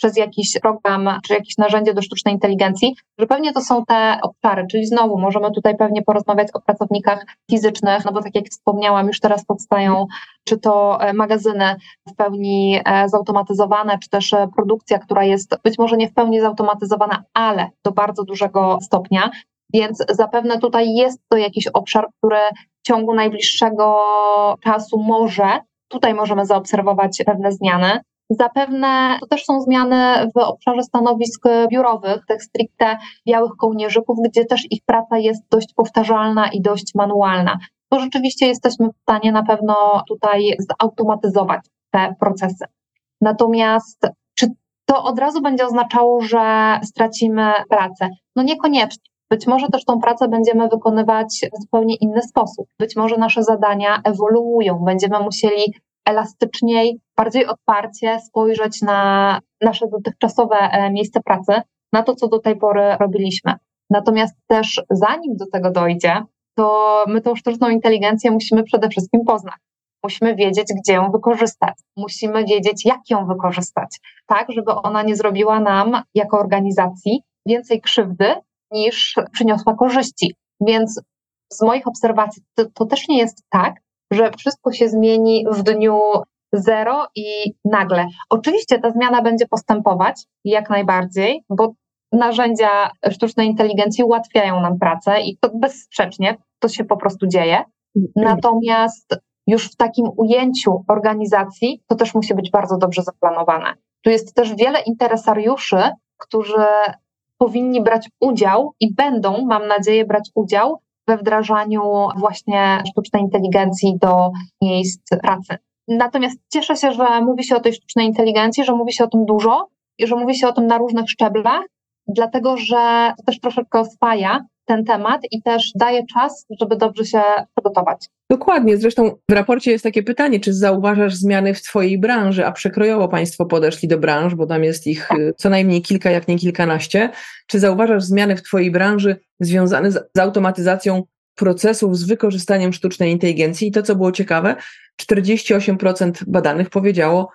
Speaker 2: przez jakiś program, czy jakieś narzędzie do sztucznej inteligencji, że pewnie to są te obszary, czyli znowu możemy tutaj pewnie porozmawiać o pracownikach fizycznych, no bo tak jak wspomniałam, już teraz powstają czy to e, magazyny w pełni e, zautomatyzowane, czy też e, produkcja, która jest być może nie w pełni zautomatyzowana, ale do bardzo dużego stopnia. Więc zapewne tutaj jest to jakiś obszar, który w ciągu najbliższego czasu może Tutaj możemy zaobserwować pewne zmiany. Zapewne to też są zmiany w obszarze stanowisk biurowych, tych stricte białych kołnierzyków, gdzie też ich praca jest dość powtarzalna i dość manualna. Bo rzeczywiście jesteśmy w stanie na pewno tutaj zautomatyzować te procesy. Natomiast czy to od razu będzie oznaczało, że stracimy pracę? No niekoniecznie. Być może też tą pracę będziemy wykonywać w zupełnie inny sposób. Być może nasze zadania ewoluują, będziemy musieli elastyczniej, bardziej otwarcie spojrzeć na nasze dotychczasowe e, miejsce pracy, na to, co do tej pory robiliśmy. Natomiast też zanim do tego dojdzie, to my tą sztuczną inteligencję musimy przede wszystkim poznać. Musimy wiedzieć, gdzie ją wykorzystać. Musimy wiedzieć, jak ją wykorzystać, tak, żeby ona nie zrobiła nam jako organizacji więcej krzywdy niż przyniosła korzyści. Więc z moich obserwacji to, to też nie jest tak, że wszystko się zmieni w dniu zero i nagle. Oczywiście ta zmiana będzie postępować jak najbardziej, bo narzędzia sztucznej inteligencji ułatwiają nam pracę i to bezsprzecznie to się po prostu dzieje. Natomiast już w takim ujęciu organizacji to też musi być bardzo dobrze zaplanowane. Tu jest też wiele interesariuszy, którzy powinni brać udział i będą, mam nadzieję, brać udział we wdrażaniu właśnie sztucznej inteligencji do miejsc pracy. Natomiast cieszę się, że mówi się o tej sztucznej inteligencji, że mówi się o tym dużo i że mówi się o tym na różnych szczeblach, dlatego że to też troszeczkę oswaja ten temat i też daje czas, żeby dobrze się przygotować.
Speaker 1: Dokładnie. Zresztą w raporcie jest takie pytanie, czy zauważasz zmiany w Twojej branży, a przekrojowo Państwo podeszli do branż, bo tam jest ich tak. co najmniej kilka, jak nie kilkanaście. Czy zauważasz zmiany w Twojej branży związane z, z automatyzacją procesów z wykorzystaniem sztucznej inteligencji? I to, co było ciekawe, 48% badanych powiedziało,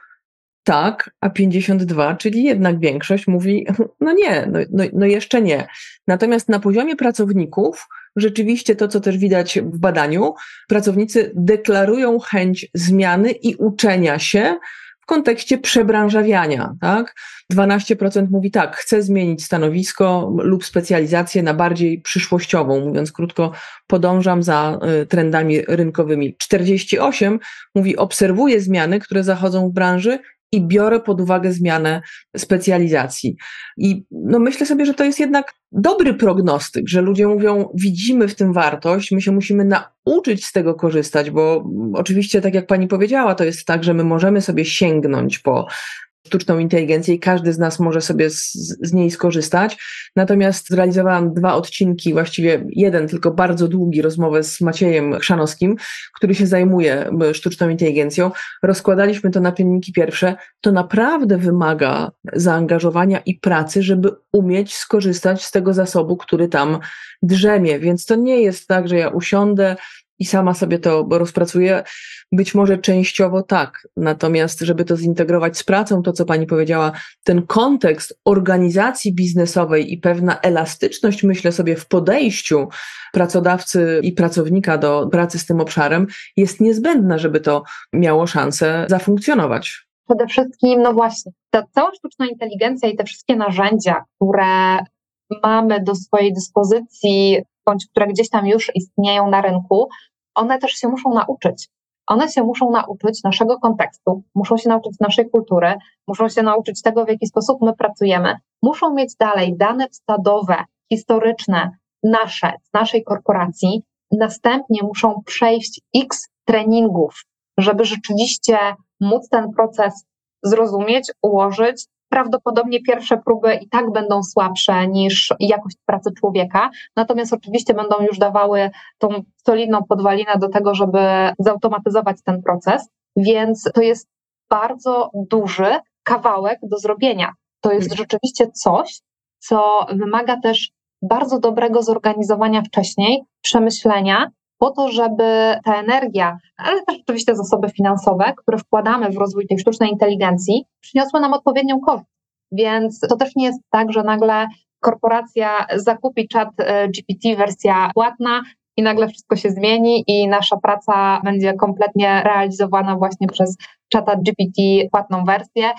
Speaker 1: tak, a 52, czyli jednak większość mówi, no nie, no, no, no, jeszcze nie. Natomiast na poziomie pracowników, rzeczywiście to, co też widać w badaniu, pracownicy deklarują chęć zmiany i uczenia się w kontekście przebranżawiania, tak? 12% mówi tak, chcę zmienić stanowisko lub specjalizację na bardziej przyszłościową, mówiąc krótko, podążam za y, trendami rynkowymi. 48 mówi, obserwuję zmiany, które zachodzą w branży i biorę pod uwagę zmianę specjalizacji. I no myślę sobie, że to jest jednak dobry prognostyk, że ludzie mówią, widzimy w tym wartość, my się musimy nauczyć z tego korzystać, bo oczywiście, tak jak pani powiedziała, to jest tak, że my możemy sobie sięgnąć po sztuczną inteligencję i każdy z nas może sobie z, z, niej skorzystać. Natomiast zrealizowałam dwa odcinki, właściwie jeden, tylko bardzo długi, rozmowę z Maciejem Chrzanowskim, który się zajmuje sztuczną inteligencją. Rozkładaliśmy to na czynniki pierwsze. To naprawdę wymaga zaangażowania i pracy, żeby umieć skorzystać z tego zasobu, który tam drzemie. Więc to nie jest tak, że ja usiądę, i sama sobie to rozpracuję. Być może częściowo tak, natomiast żeby to zintegrować z pracą, to co Pani powiedziała, ten kontekst organizacji biznesowej i pewna elastyczność, myślę sobie, w podejściu pracodawcy i pracownika do pracy z tym obszarem jest niezbędna, żeby to miało szansę zafunkcjonować.
Speaker 2: Przede wszystkim, no właśnie, ta cała sztuczna inteligencja i te wszystkie narzędzia, które mamy do swojej dyspozycji bądź które gdzieś tam już istnieją na rynku, one też się muszą nauczyć. One się muszą nauczyć naszego kontekstu, muszą się nauczyć naszej kultury, muszą się nauczyć tego, w jaki sposób my pracujemy, muszą mieć dalej dane wstadowe, historyczne, nasze, z naszej korporacji, następnie muszą przejść x treningów, żeby rzeczywiście móc ten proces zrozumieć, ułożyć. Prawdopodobnie pierwsze próby i tak będą słabsze niż jakość pracy człowieka, natomiast oczywiście będą już dawały tą solidną podwalinę do tego, żeby zautomatyzować ten proces, więc to jest bardzo duży kawałek do zrobienia. To jest mhm. rzeczywiście coś, co wymaga też bardzo dobrego zorganizowania wcześniej, przemyślenia, po to, żeby ta energia, ale też oczywiście zasoby finansowe, które wkładamy w rozwój tej sztucznej inteligencji, przyniosły nam odpowiednią korzyść. Więc to też nie jest tak, że nagle korporacja zakupi chat e, GPT wersja płatna i nagle wszystko się zmieni i nasza praca będzie kompletnie realizowana właśnie przez czata GPT płatną wersję.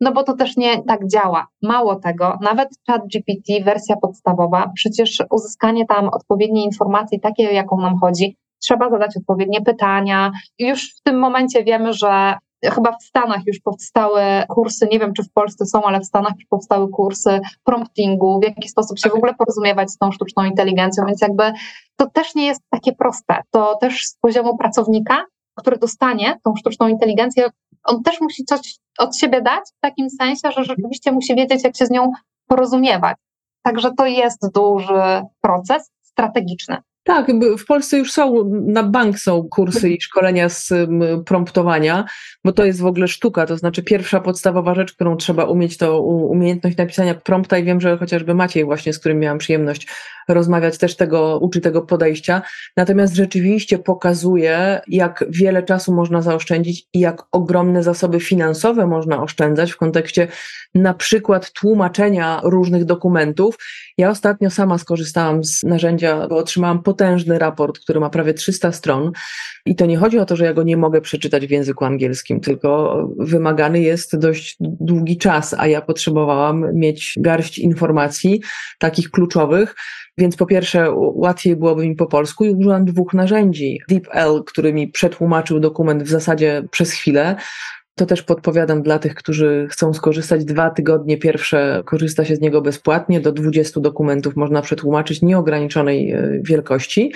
Speaker 2: No bo to też nie tak działa. Mało tego, nawet chat GPT, wersja podstawowa, przecież uzyskanie tam odpowiedniej informacji, takiej, o jaką nam chodzi, trzeba zadać odpowiednie pytania. Już w tym momencie wiemy, że chyba w Stanach już powstały kursy, nie wiem czy w Polsce są, ale w Stanach już powstały kursy promptingu, w jaki sposób się w ogóle porozumiewać z tą sztuczną inteligencją, więc jakby to też nie jest takie proste. To też z poziomu pracownika, który dostanie tą sztuczną inteligencję, on też musi coś od siebie dać, w takim sensie, że rzeczywiście musi wiedzieć, jak się z nią porozumiewać. Także to jest duży proces strategiczny.
Speaker 1: Tak, w Polsce już są, na bank są kursy i szkolenia z promptowania, bo to jest w ogóle sztuka, to znaczy pierwsza podstawowa rzecz, którą trzeba umieć, to umiejętność napisania prompta i wiem, że chociażby Maciej właśnie, z którym miałam przyjemność rozmawiać, też tego, uczy tego podejścia. Natomiast rzeczywiście pokazuje, jak wiele czasu można zaoszczędzić i jak ogromne zasoby finansowe można oszczędzać w kontekście na przykład tłumaczenia różnych dokumentów. Ja ostatnio sama skorzystałam z narzędzia, bo otrzymałam potężny raport, który ma prawie 300 stron. I to nie chodzi o to, że ja go nie mogę przeczytać w języku angielskim, tylko wymagany jest dość długi czas, a ja potrzebowałam mieć garść informacji, takich kluczowych, więc po pierwsze, łatwiej byłoby mi po polsku i użyłam dwóch narzędzi. DeepL, który mi przetłumaczył dokument w zasadzie przez chwilę. To też podpowiadam dla tych, którzy chcą skorzystać. Dwa tygodnie pierwsze korzysta się z niego bezpłatnie. Do 20 dokumentów można przetłumaczyć nieograniczonej e, wielkości.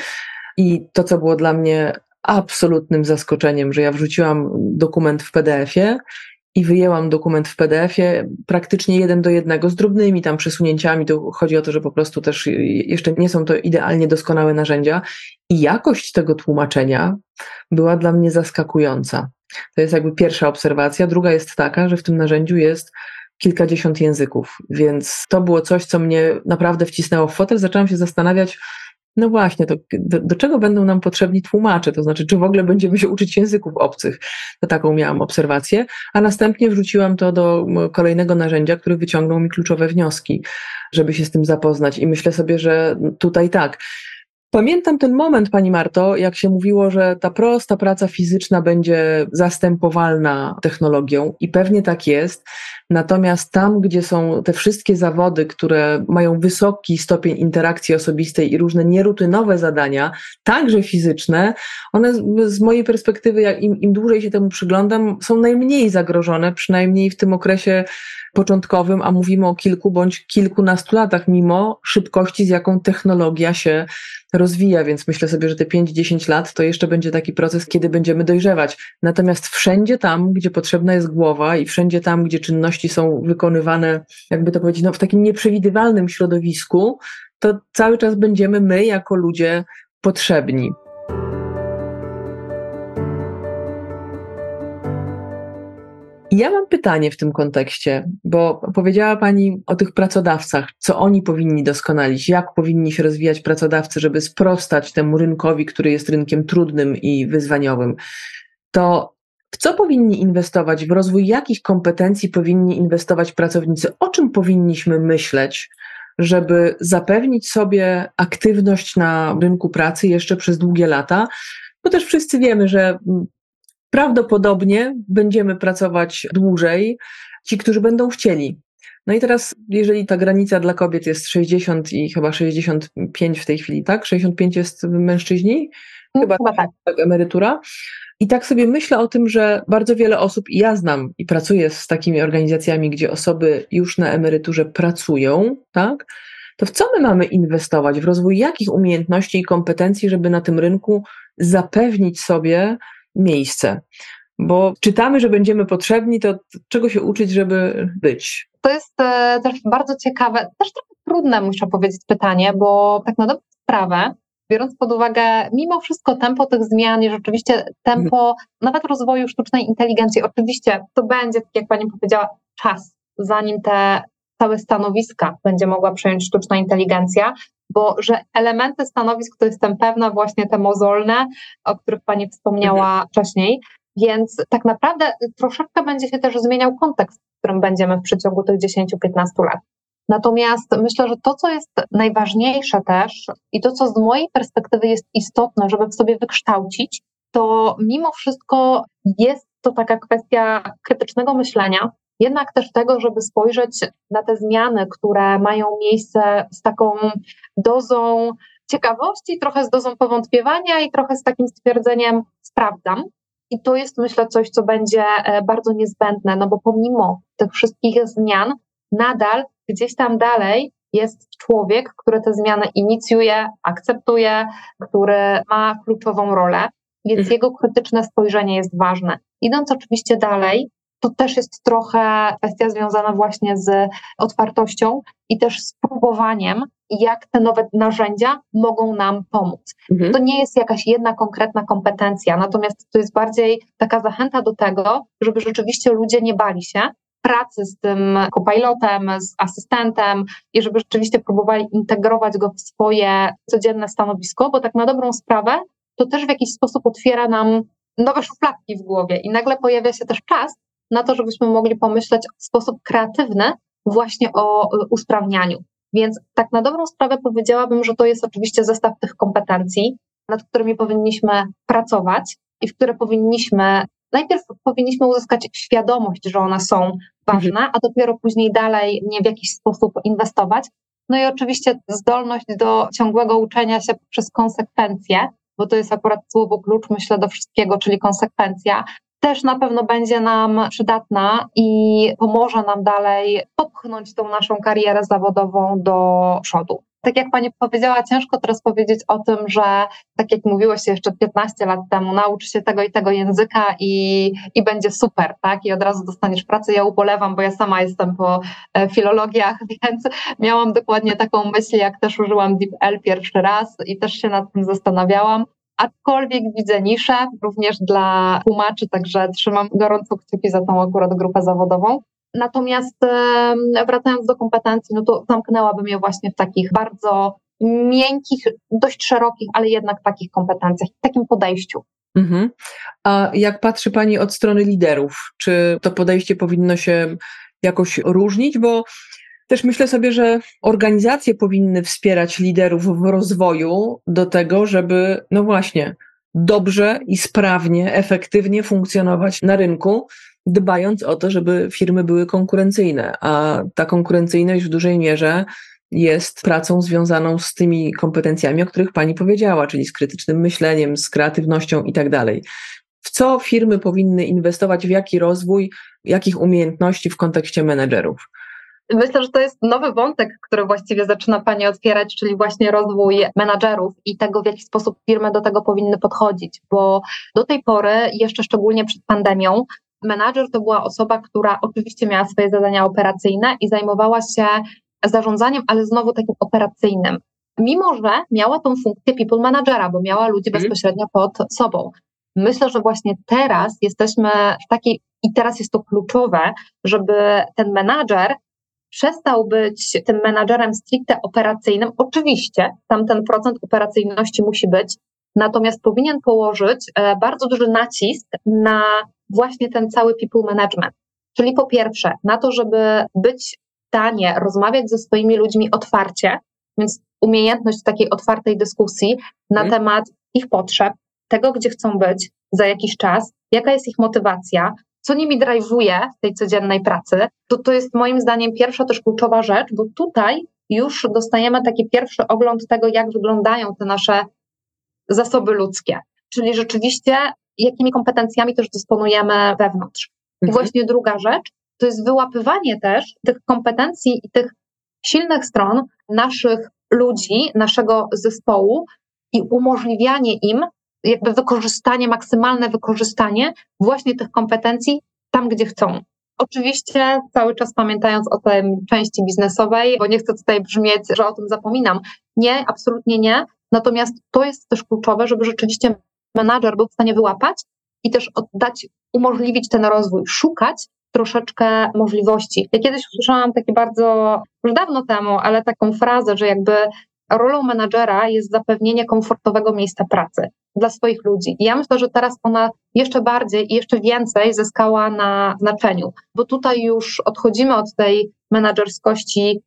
Speaker 1: I to, co było dla mnie absolutnym zaskoczeniem, że ja wrzuciłam dokument w PDF-ie i wyjęłam dokument w PDF-ie praktycznie jeden do jednego z drobnymi tam przesunięciami. Tu chodzi o to, że po prostu też jeszcze nie są to idealnie doskonałe narzędzia i jakość tego tłumaczenia była dla mnie zaskakująca. To jest jakby pierwsza obserwacja. Druga jest taka, że w tym narzędziu jest kilkadziesiąt języków, więc to było coś, co mnie naprawdę wcisnęło w fotel. Zaczęłam się zastanawiać, no właśnie, to do, do, czego będą nam potrzebni tłumacze? To znaczy, czy w ogóle będziemy się uczyć języków obcych? To taką miałam obserwację, a następnie wrzuciłam to do kolejnego narzędzia, który wyciągnął mi kluczowe wnioski, żeby się z tym zapoznać. I myślę sobie, że tutaj tak. Pamiętam ten moment, Pani Marto, jak się mówiło, że ta prosta praca fizyczna będzie zastępowalna technologią i pewnie tak jest. Natomiast tam, gdzie są te wszystkie zawody, które mają wysoki stopień interakcji osobistej i różne nierutynowe zadania, także fizyczne, one z mojej perspektywy, im, im dłużej się temu przyglądam, są najmniej zagrożone, przynajmniej w tym okresie początkowym, a mówimy o kilku bądź kilkunastu latach, mimo szybkości, z jaką technologia się rozwija, więc myślę sobie, że te 5-10 lat to jeszcze będzie taki proces, kiedy będziemy dojrzewać. Natomiast wszędzie tam, gdzie potrzebna jest głowa i wszędzie tam, gdzie czynności są wykonywane, jakby to powiedzieć, no, w takim nieprzewidywalnym środowisku, to cały czas będziemy my jako ludzie potrzebni. Ja mam pytanie w tym kontekście, bo powiedziała Pani o tych pracodawcach, co oni powinni doskonalić, jak powinni się rozwijać pracodawcy, żeby sprostać temu rynkowi, który jest rynkiem trudnym i wyzwaniowym. To w co powinni inwestować, w rozwój jakich kompetencji powinni inwestować pracownicy, o czym powinniśmy myśleć, żeby zapewnić sobie aktywność na rynku pracy jeszcze przez długie lata, bo też wszyscy wiemy, że prawdopodobnie będziemy pracować dłużej, ci, którzy będą chcieli. No i teraz, jeżeli ta granica dla kobiet jest 60 i chyba 65 w tej chwili, tak? 65 jest mężczyźni?
Speaker 2: Chyba, chyba tak.
Speaker 1: tak. Emerytura. I tak sobie myślę o tym, że bardzo wiele osób, i ja znam i pracuję z takimi organizacjami, gdzie osoby już na emeryturze pracują, tak? to w co my mamy inwestować? W rozwój jakich umiejętności i kompetencji, żeby na tym rynku zapewnić sobie miejsce? Bo czytamy, że będziemy potrzebni, to czego się uczyć, żeby być?
Speaker 2: To jest e, też bardzo ciekawe, też trochę trudne, muszę powiedzieć, pytanie, bo tak na dobrą sprawę, biorąc pod uwagę mimo wszystko tempo tych zmian i rzeczywiście tempo nawet rozwoju sztucznej inteligencji, oczywiście to będzie, tak jak Pani powiedziała, czas, zanim te całe stanowiska będzie mogła przejąć sztuczna inteligencja, bo że elementy stanowisk to jestem pewna właśnie te mozolne, o których Pani wspomniała mhm. wcześniej, więc tak naprawdę troszeczkę będzie się też zmieniał kontekst, w którym będziemy w przeciągu tych 10-15 lat. Natomiast myślę, że to, co jest najważniejsze też i to, co z mojej perspektywy jest istotne, żeby w sobie wykształcić, to mimo wszystko jest to taka kwestia krytycznego myślenia, jednak też tego, żeby spojrzeć na te zmiany, które mają miejsce z taką dozą ciekawości, trochę z dozą powątpiewania i trochę z takim stwierdzeniem sprawdzam. I to jest, myślę, coś, co będzie e, bardzo niezbędne, no bo pomimo tych wszystkich zmian, nadal gdzieś tam dalej jest człowiek, który te zmiany inicjuje, akceptuje, który ma kluczową rolę, więc mhm. jego krytyczne spojrzenie jest ważne. Idąc oczywiście dalej, to też jest trochę kwestia związana właśnie z otwartością i też spróbowaniem, jak te nowe narzędzia mogą nam pomóc. Mhm. To nie jest jakaś jedna konkretna kompetencja, natomiast to jest bardziej taka zachęta do tego, żeby rzeczywiście ludzie nie bali się pracy z tym copilotem, z asystentem i żeby rzeczywiście próbowali integrować go w swoje codzienne stanowisko, bo tak na dobrą sprawę to też w jakiś sposób otwiera nam nowe szufladki w głowie i nagle pojawia się też czas na to, żebyśmy mogli pomyśleć w sposób kreatywny właśnie o usprawnianiu. Więc tak na dobrą sprawę powiedziałabym, że to jest oczywiście zestaw tych kompetencji, nad którymi powinniśmy pracować i w które powinniśmy najpierw powinniśmy uzyskać świadomość, że one są ważne, mhm. a dopiero później dalej nie w jakiś sposób inwestować. No i oczywiście zdolność do ciągłego uczenia się przez konsekwencje, bo to jest akurat słowo klucz, myślę, do wszystkiego, czyli konsekwencja, też na pewno będzie nam przydatna i pomoże nam dalej popchnąć tą naszą karierę zawodową do przodu tak jak Pani powiedziała, ciężko teraz powiedzieć o tym, że tak jak mówiło się jeszcze 15 lat temu, naucz się tego i tego języka i, i będzie super, tak? I od razu dostaniesz pracę. Ja ubolewam, bo ja sama jestem po e, filologiach, więc miałam dokładnie taką myśl, jak też użyłam DeepL pierwszy raz i też się nad tym zastanawiałam. Aczkolwiek widzę niszę również dla tłumaczy, także trzymam gorąco kciuki za tą akurat grupę zawodową. Natomiast wracając do kompetencji, no to zamknęłabym je właśnie w takich bardzo miękkich, dość szerokich, ale jednak takich kompetencjach, takim podejściu. Mhm.
Speaker 1: A jak patrzy Pani od strony liderów, czy to podejście powinno się jakoś różnić? Bo też myślę sobie, że organizacje powinny wspierać liderów w rozwoju do tego, żeby, no właśnie, dobrze i sprawnie, efektywnie funkcjonować na rynku, dbając o to, żeby firmy były konkurencyjne, a ta konkurencyjność w dużej mierze jest pracą związaną z tymi kompetencjami, o których Pani powiedziała, czyli z krytycznym myśleniem, z kreatywnością i tak dalej. W co firmy powinny inwestować, w jaki rozwój, jakich umiejętności w kontekście menedżerów?
Speaker 2: Myślę, że to jest nowy wątek, który właściwie zaczyna Pani otwierać, czyli właśnie rozwój menadżerów i tego, w jaki sposób firmy do tego powinny podchodzić, bo do tej pory, jeszcze szczególnie przed pandemią, menadżer to była osoba, która oczywiście miała swoje zadania operacyjne i zajmowała się zarządzaniem, ale znowu takim operacyjnym. Mimo, że miała tą funkcję people managera, bo miała ludzi mhm. bezpośrednio pod sobą. Myślę, że właśnie teraz jesteśmy w takiej, i teraz jest to kluczowe, żeby ten menadżer przestał być tym menadżerem stricte operacyjnym. Oczywiście tam ten procent operacyjności musi być, natomiast powinien położyć e, bardzo duży nacisk na właśnie ten cały people management. Czyli po pierwsze, na to, żeby być w stanie rozmawiać ze swoimi ludźmi otwarcie, więc umiejętność takiej otwartej dyskusji na hmm. temat ich potrzeb, tego, gdzie chcą być za jakiś czas, jaka jest ich motywacja, co nimi drive'uje w tej codziennej pracy, to to jest moim zdaniem pierwsza też kluczowa rzecz, bo tutaj już dostajemy taki pierwszy ogląd tego, jak wyglądają te nasze zasoby ludzkie. Czyli rzeczywiście jakimi kompetencjami też dysponujemy wewnątrz. I mhm. właśnie druga rzecz to jest wyłapywanie też tych kompetencji i tych silnych stron naszych ludzi, naszego zespołu i umożliwianie im jakby wykorzystanie, maksymalne wykorzystanie właśnie tych kompetencji tam, gdzie chcą. Oczywiście cały czas pamiętając o tej części biznesowej, bo nie chcę tutaj brzmieć, że o tym zapominam. Nie, absolutnie nie. Natomiast to jest też kluczowe, żeby rzeczywiście menadżer był w stanie wyłapać i też oddać, umożliwić ten rozwój, szukać troszeczkę możliwości. Ja kiedyś usłyszałam takie bardzo, już dawno temu, ale taką frazę, że jakby rolą menadżera jest zapewnienie komfortowego miejsca pracy dla swoich ludzi. I ja myślę, że teraz ona jeszcze bardziej i jeszcze więcej zyskała na znaczeniu, bo tutaj już odchodzimy od tej menadżerskości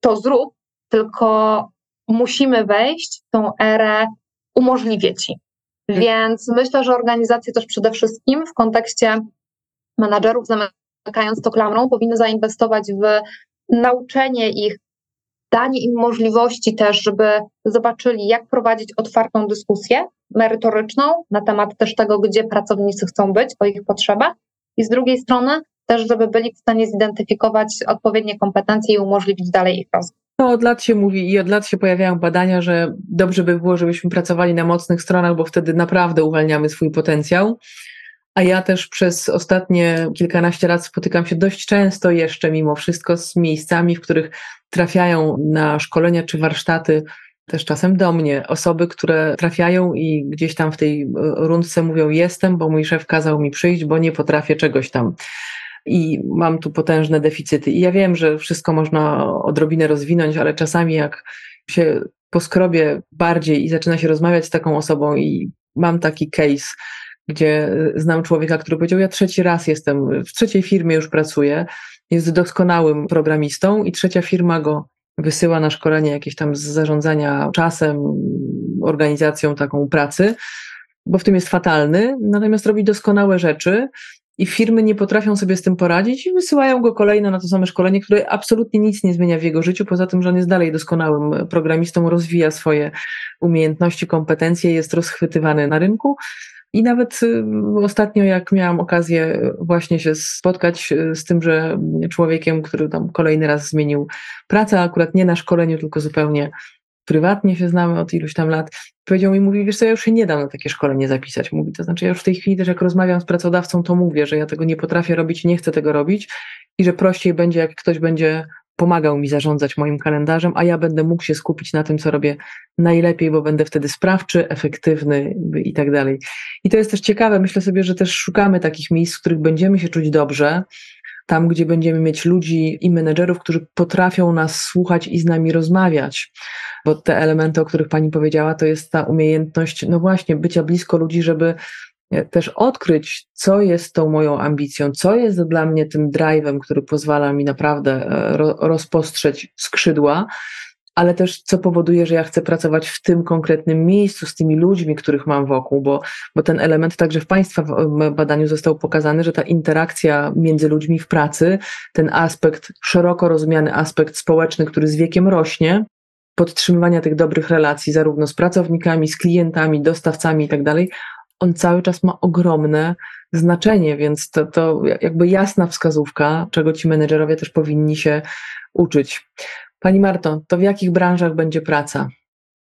Speaker 2: to zrób, tylko musimy wejść w tą erę umożliwię ci. Hmm. Więc myślę, że organizacje też przede wszystkim w kontekście menadżerów, zamykając to klamrą, powinny zainwestować w nauczenie ich danie im możliwości też, żeby zobaczyli, jak prowadzić otwartą dyskusję merytoryczną na temat też tego, gdzie pracownicy chcą być, o ich potrzebach, i z drugiej strony też, żeby byli w stanie zidentyfikować odpowiednie kompetencje i umożliwić dalej ich rozwój.
Speaker 1: No, od lat się mówi i od lat się pojawiają badania, że dobrze by było, żebyśmy pracowali na mocnych stronach, bo wtedy naprawdę uwalniamy swój potencjał. A ja też przez ostatnie kilkanaście lat spotykam się dość często jeszcze mimo wszystko z miejscami, w których trafiają na szkolenia czy warsztaty też czasem do mnie osoby, które trafiają i gdzieś tam w tej rundce mówią jestem, bo mój szef kazał mi przyjść, bo nie potrafię czegoś tam. I mam tu potężne deficyty. I ja wiem, że wszystko można odrobinę rozwinąć, ale czasami jak się poskrobie bardziej i zaczyna się rozmawiać z taką osobą i mam taki case, gdzie znam człowieka, który powiedział, ja trzeci raz jestem, w trzeciej firmie już pracuję, jest doskonałym programistą i trzecia firma go wysyła na szkolenie jakieś tam z zarządzania czasem, organizacją taką pracy, bo w tym jest fatalny, natomiast robi doskonałe rzeczy i firmy nie potrafią sobie z tym poradzić i wysyłają go kolejno na to same szkolenie, które absolutnie nic nie zmienia w jego życiu, poza tym, że on jest dalej doskonałym programistą, rozwija swoje umiejętności, kompetencje, jest rozchwytywany na rynku. I nawet y, ostatnio, jak miałam okazję właśnie się spotkać y, z tym, że człowiekiem, który tam kolejny raz zmienił pracę, akurat nie na szkoleniu, tylko zupełnie prywatnie się znamy od iluś tam lat, powiedział mi, mówi, wiesz co, ja już się nie dam na takie szkolenie zapisać. Mówi, to znaczy ja już w tej chwili też jak rozmawiam z pracodawcą, to mówię, że ja tego nie potrafię robić, nie chcę tego robić i że prościej będzie, jak ktoś będzie pomagał mi zarządzać moim kalendarzem, a ja będę mógł się skupić na tym, co robię najlepiej, bo będę wtedy sprawczy, efektywny i tak dalej. I to jest też ciekawe, myślę sobie, że też szukamy takich miejsc, w których będziemy się czuć dobrze, tam, gdzie będziemy mieć ludzi i menedżerów, którzy potrafią nas słuchać i z nami rozmawiać. Bo te elementy, o których Pani powiedziała, to jest ta umiejętność, no właśnie, bycia blisko ludzi, żeby też odkryć, co jest tą moją ambicją, co jest dla mnie tym drive'em, który pozwala mi naprawdę e, rozpostrzeć skrzydła, ale też co powoduje, że ja chcę pracować w tym konkretnym miejscu z tymi ludźmi, których mam wokół, bo, bo ten element także w Państwa badaniu został pokazany, że ta interakcja między ludźmi w pracy, ten aspekt, szeroko rozumiany aspekt społeczny, który z wiekiem rośnie, podtrzymywania tych dobrych relacji zarówno z pracownikami, z klientami, dostawcami i tak on cały czas ma ogromne znaczenie, więc to, to jakby jasna wskazówka, czego ci menedżerowie też powinni się uczyć. Pani Marto, to w jakich branżach będzie praca?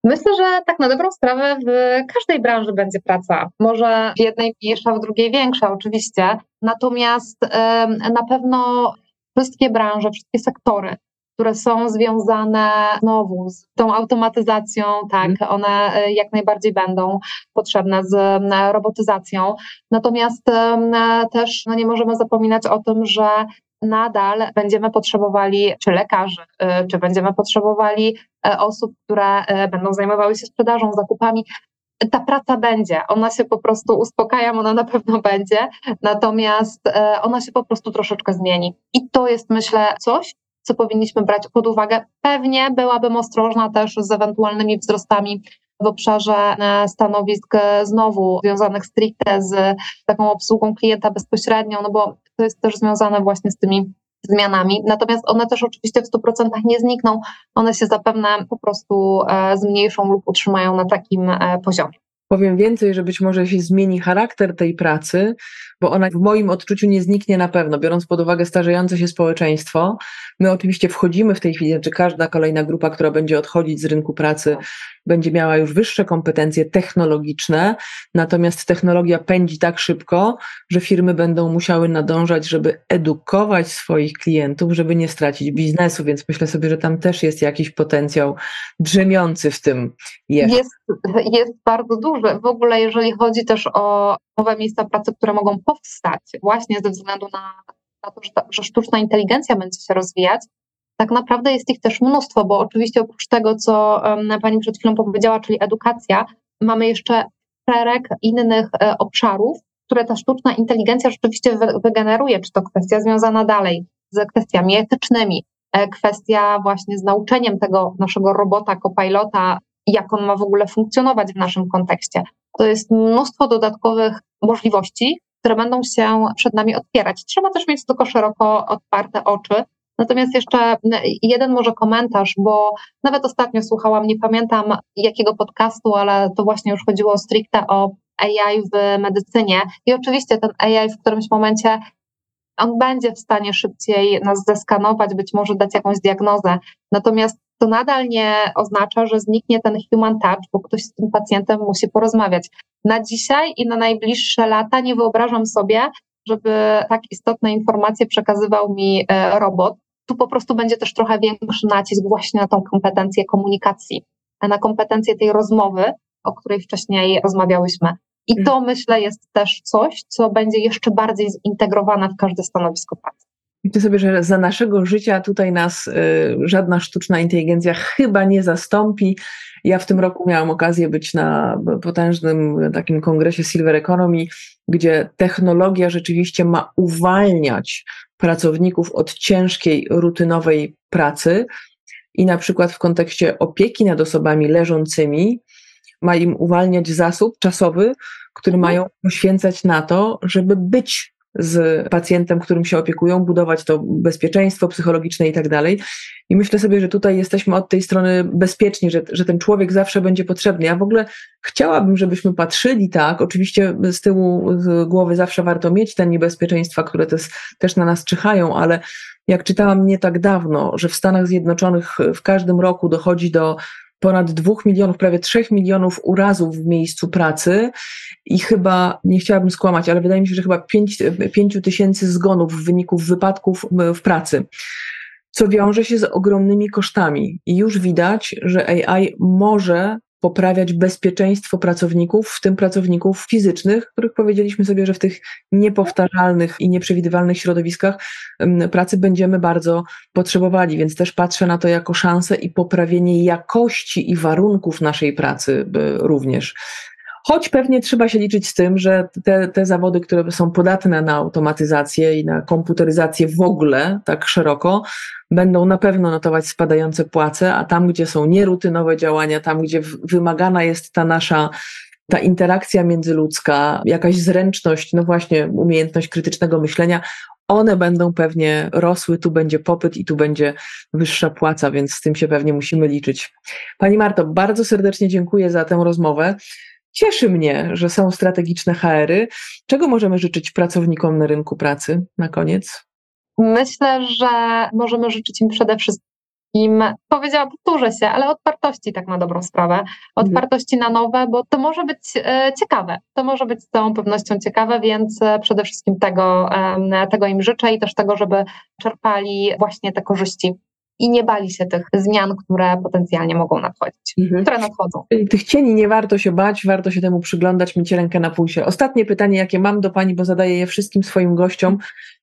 Speaker 2: Myślę, że tak na dobrą sprawę w każdej branży będzie praca. Może w jednej mniejsza, w drugiej większa, oczywiście. Natomiast na pewno wszystkie branże, wszystkie sektory, które są związane znowu z tą automatyzacją, tak, mhm. one e, jak najbardziej będą potrzebne z robotyzacją. Natomiast też no nie możemy zapominać o tym, że nadal będziemy potrzebowali czy lekarzy, czy będziemy potrzebowali e, osób, które e, będą zajmowały się sprzedażą, zakupami. Ta praca będzie, ona się po prostu, uspokajam, ona na pewno będzie, natomiast e, ona się po prostu troszeczkę zmieni. I to jest, myślę, coś, co powinniśmy brać pod uwagę. Pewnie byłabym ostrożna też z ewentualnymi wzrostami w obszarze stanowisk znowu związanych stricte z taką obsługą klienta bezpośrednią, no bo to jest też związane właśnie z tymi zmianami. Natomiast one też oczywiście w 100% nie znikną, one się zapewne po prostu e, zmniejszą lub utrzymają na takim e, poziomie.
Speaker 1: Powiem więcej, że być może się zmieni charakter tej pracy, bo ona w moim odczuciu nie zniknie na pewno, biorąc pod uwagę starzejące się społeczeństwo. My oczywiście wchodzimy w tej chwili, czy znaczy każda kolejna grupa, która będzie odchodzić z rynku pracy, będzie miała już wyższe kompetencje technologiczne, natomiast technologia pędzi tak szybko, że firmy będą musiały nadążać, żeby edukować swoich klientów, żeby nie stracić biznesu, więc myślę sobie, że tam też jest jakiś potencjał drzemiący w tym.
Speaker 2: Jest, jest, jest bardzo duży. W ogóle, jeżeli chodzi też o nowe miejsca pracy, które mogą powstać właśnie ze względu na, na to, że, ta, że sztuczna inteligencja będzie się rozwijać, tak naprawdę jest ich też mnóstwo, bo oczywiście oprócz tego, co Pani przed chwilą powiedziała, czyli edukacja, mamy jeszcze szereg innych e, obszarów, które ta sztuczna inteligencja rzeczywiście wygeneruje, czy to kwestia związana dalej z kwestiami etycznymi, e, kwestia właśnie z nauczeniem tego naszego robota, kopilota, jak on ma w ogóle funkcjonować w naszym kontekście. To jest mnóstwo dodatkowych możliwości, które będą się przed nami otwierać. Trzeba też mieć tylko szeroko otwarte oczy. Natomiast jeszcze jeden może komentarz, bo nawet ostatnio słuchałam, nie pamiętam jakiego podcastu, ale to właśnie już chodziło stricte o AI w medycynie. I oczywiście ten AI w którymś momencie on będzie w stanie szybciej nas zeskanować, być może dać jakąś diagnozę. Natomiast to nadal nie oznacza, że zniknie ten human touch, bo ktoś z tym pacjentem musi porozmawiać. Na dzisiaj i na najbliższe lata nie wyobrażam sobie, żeby tak istotne informacje przekazywał mi e, robot. Tu po prostu będzie też trochę większy nacisk właśnie na tą kompetencję komunikacji, na kompetencję tej rozmowy, o której wcześniej rozmawiałyśmy. I to mhm. myślę jest też coś, co będzie jeszcze bardziej zintegrowane w każde stanowisko pracy.
Speaker 1: Myślę sobie, że za naszego życia tutaj nas y, żadna sztuczna inteligencja chyba nie zastąpi. Ja w tym roku miałam okazję być na potężnym takim kongresie Silver Economy, gdzie technologia rzeczywiście ma uwalniać pracowników od ciężkiej, rutynowej pracy i na przykład w kontekście opieki nad osobami leżącymi ma im uwalniać zasób czasowy, który mają poświęcać na to, żeby być z pacjentem, którym się opiekują, budować to bezpieczeństwo psychologiczne i tak dalej. I myślę sobie, że tutaj jesteśmy od tej strony bezpieczni, że, że ten człowiek zawsze będzie potrzebny. Ja w ogóle chciałabym, żebyśmy patrzyli tak, oczywiście z tyłu z głowy zawsze warto mieć te niebezpieczeństwa, które też, też na nas czyhają, ale jak czytałam nie tak dawno, że w Stanach Zjednoczonych w każdym roku dochodzi do ponad dwóch milionów, prawie trzech milionów urazów w miejscu pracy i chyba, nie chciałabym skłamać, ale wydaje mi się, że chyba pięciu tysięcy zgonów w wyniku wypadków w pracy co wiąże się z ogromnymi kosztami. I już widać, że AI może poprawiać bezpieczeństwo pracowników, w tym pracowników fizycznych, których powiedzieliśmy sobie, że w tych niepowtarzalnych i nieprzewidywalnych środowiskach pracy będziemy bardzo potrzebowali, więc też patrzę na to jako szansę i poprawienie jakości i warunków naszej pracy również. Choć pewnie trzeba się liczyć z tym, że te, te zawody, które są podatne na automatyzację i na komputeryzację w ogóle tak szeroko, będą na pewno notować spadające płace, a tam, gdzie są nierutynowe działania, tam, gdzie wymagana jest ta nasza ta interakcja międzyludzka, jakaś zręczność, no właśnie umiejętność krytycznego myślenia, one będą pewnie rosły, tu będzie popyt i tu będzie wyższa płaca, więc z tym się pewnie musimy liczyć. Pani Marto, bardzo serdecznie dziękuję za tę rozmowę. Cieszy mnie, że są strategiczne HR-y. Czego możemy życzyć pracownikom na rynku pracy na koniec?
Speaker 2: Myślę, że możemy życzyć im przede wszystkim, powiedziała, powtórzę się, ale otwartości tak na dobrą sprawę. Otwartości na nowe, bo to może być e, ciekawe. To może być z całą pewnością ciekawe, więc e, przede wszystkim tego, tego im życzę i też tego, żeby czerpali właśnie te korzyści i nie bali się tych zmian, które potencjalnie mogą nadchodzić, mhm. które nadchodzą.
Speaker 1: Tych cieni nie warto się bać, warto się temu przyglądać, mieć rękę na pulsie. Ostatnie pytanie, jakie mam do Pani, bo zadaję je wszystkim swoim gościom.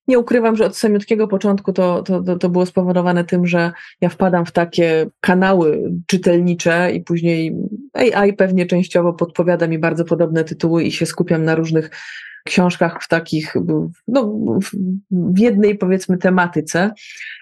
Speaker 1: Nie ukrywam, że od samiutkiego początku to, to, to było spowodowane tym, że ja wpadam w takie kanały czytelnicze i później AI pewnie częściowo podpowiada mi bardzo podobne tytuły i się skupiam na różnych książkach w takich, no, w jednej powiedzmy tematyce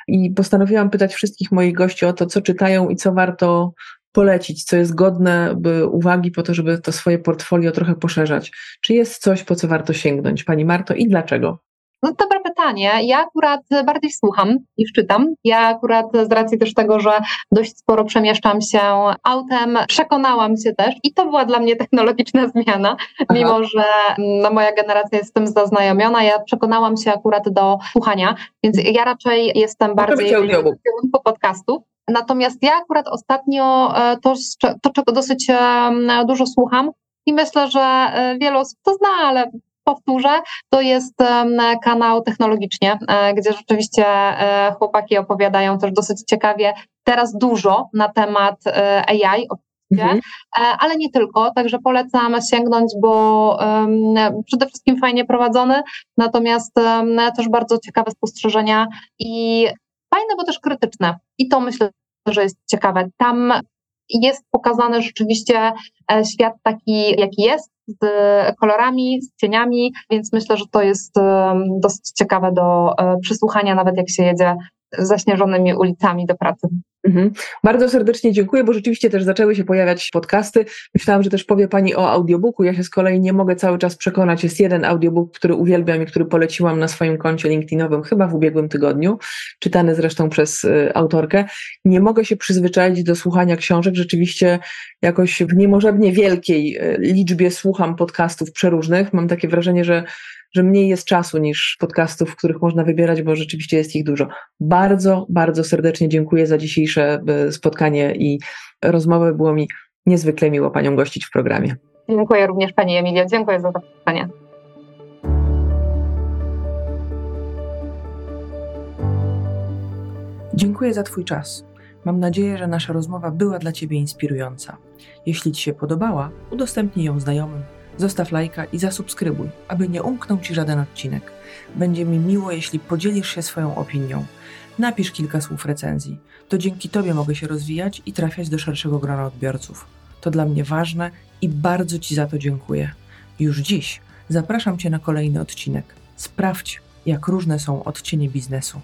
Speaker 1: i postanowiłam pytać wszystkich moich gości o to, co czytają i co warto polecić, co jest godne uwagi po to, żeby to swoje portfolio trochę poszerzać. Czy jest coś, po co warto sięgnąć, Pani Marto i dlaczego?
Speaker 2: No dobre pytanie. Ja akurat bardziej słucham niż czytam. Ja akurat z racji też tego, że dość sporo przemieszczam się autem, przekonałam się też i to była dla mnie technologiczna zmiana, Aha. mimo że no, moja generacja jest z tym zaznajomiona. Ja przekonałam się akurat do słuchania, więc ja raczej jestem no bardziej w kierunku podcastów. Natomiast ja akurat ostatnio e, to, to czego dosyć dużo słucham, i myślę, że e, wiele osób to zna, ale powtórzę, to jest kanał technologicznie, e, gdzie rzeczywiście e, chłopaki opowiadają też dosyć ciekawie, teraz dużo na temat AI, Mhm. ale nie tylko, także polecam sięgnąć, bo um, przede wszystkim fajnie prowadzony, natomiast um, też bardzo ciekawe spostrzeżenia i fajne, bo też krytyczne. I to myślę, że jest ciekawe. Tam jest pokazany rzeczywiście e, świat taki, jaki jest, z kolorami, z cieniami, więc myślę, że to jest dosyć ciekawe do e, przysłuchania, nawet jak się jedzie zaśnieżonymi ulicami do pracy.
Speaker 1: Mhm. Bardzo serdecznie dziękuję, bo rzeczywiście też zaczęły się pojawiać podcasty. Myślałam, że też powie Pani o audiobooku. Ja się z kolei nie mogę cały czas przekonać. Jest jeden audiobook, który uwielbiam i który poleciłam na swoim koncie LinkedInowym chyba w ubiegłym tygodniu, czytany zresztą przez y, autorkę. Nie mogę się przyzwyczaić do słuchania książek. Rzeczywiście jakoś w niemożebnie wielkiej y, liczbie słucham podcastów przeróżnych. Mam takie wrażenie, że że mniej jest czasu niż podcastów, których można wybierać, bo rzeczywiście jest ich dużo. Bardzo, bardzo serdecznie dziękuję za dzisiejsze e, spotkanie i rozmowę. Było mi niezwykle miło Panią gościć w programie.
Speaker 2: Dziękuję również Pani Emilia. Dziękuję za zaproszenie.
Speaker 1: Dziękuję za Twój czas. Mam nadzieję, że nasza rozmowa była dla Ciebie inspirująca. Jeśli Ci się podobała, udostępnij ją znajomym Zostaw lajka i zasubskrybuj, aby nie umknął Ci żaden odcinek. Będzie mi miło, jeśli podzielisz się swoją opinią. Napisz kilka słów recenzji. To dzięki Tobie mogę się rozwijać i trafiać do szerszego grona odbiorców. To dla mnie ważne i bardzo Ci za to dziękuję. Już dziś zapraszam Cię na kolejny odcinek. Sprawdź, jak różne są odcienie biznesu.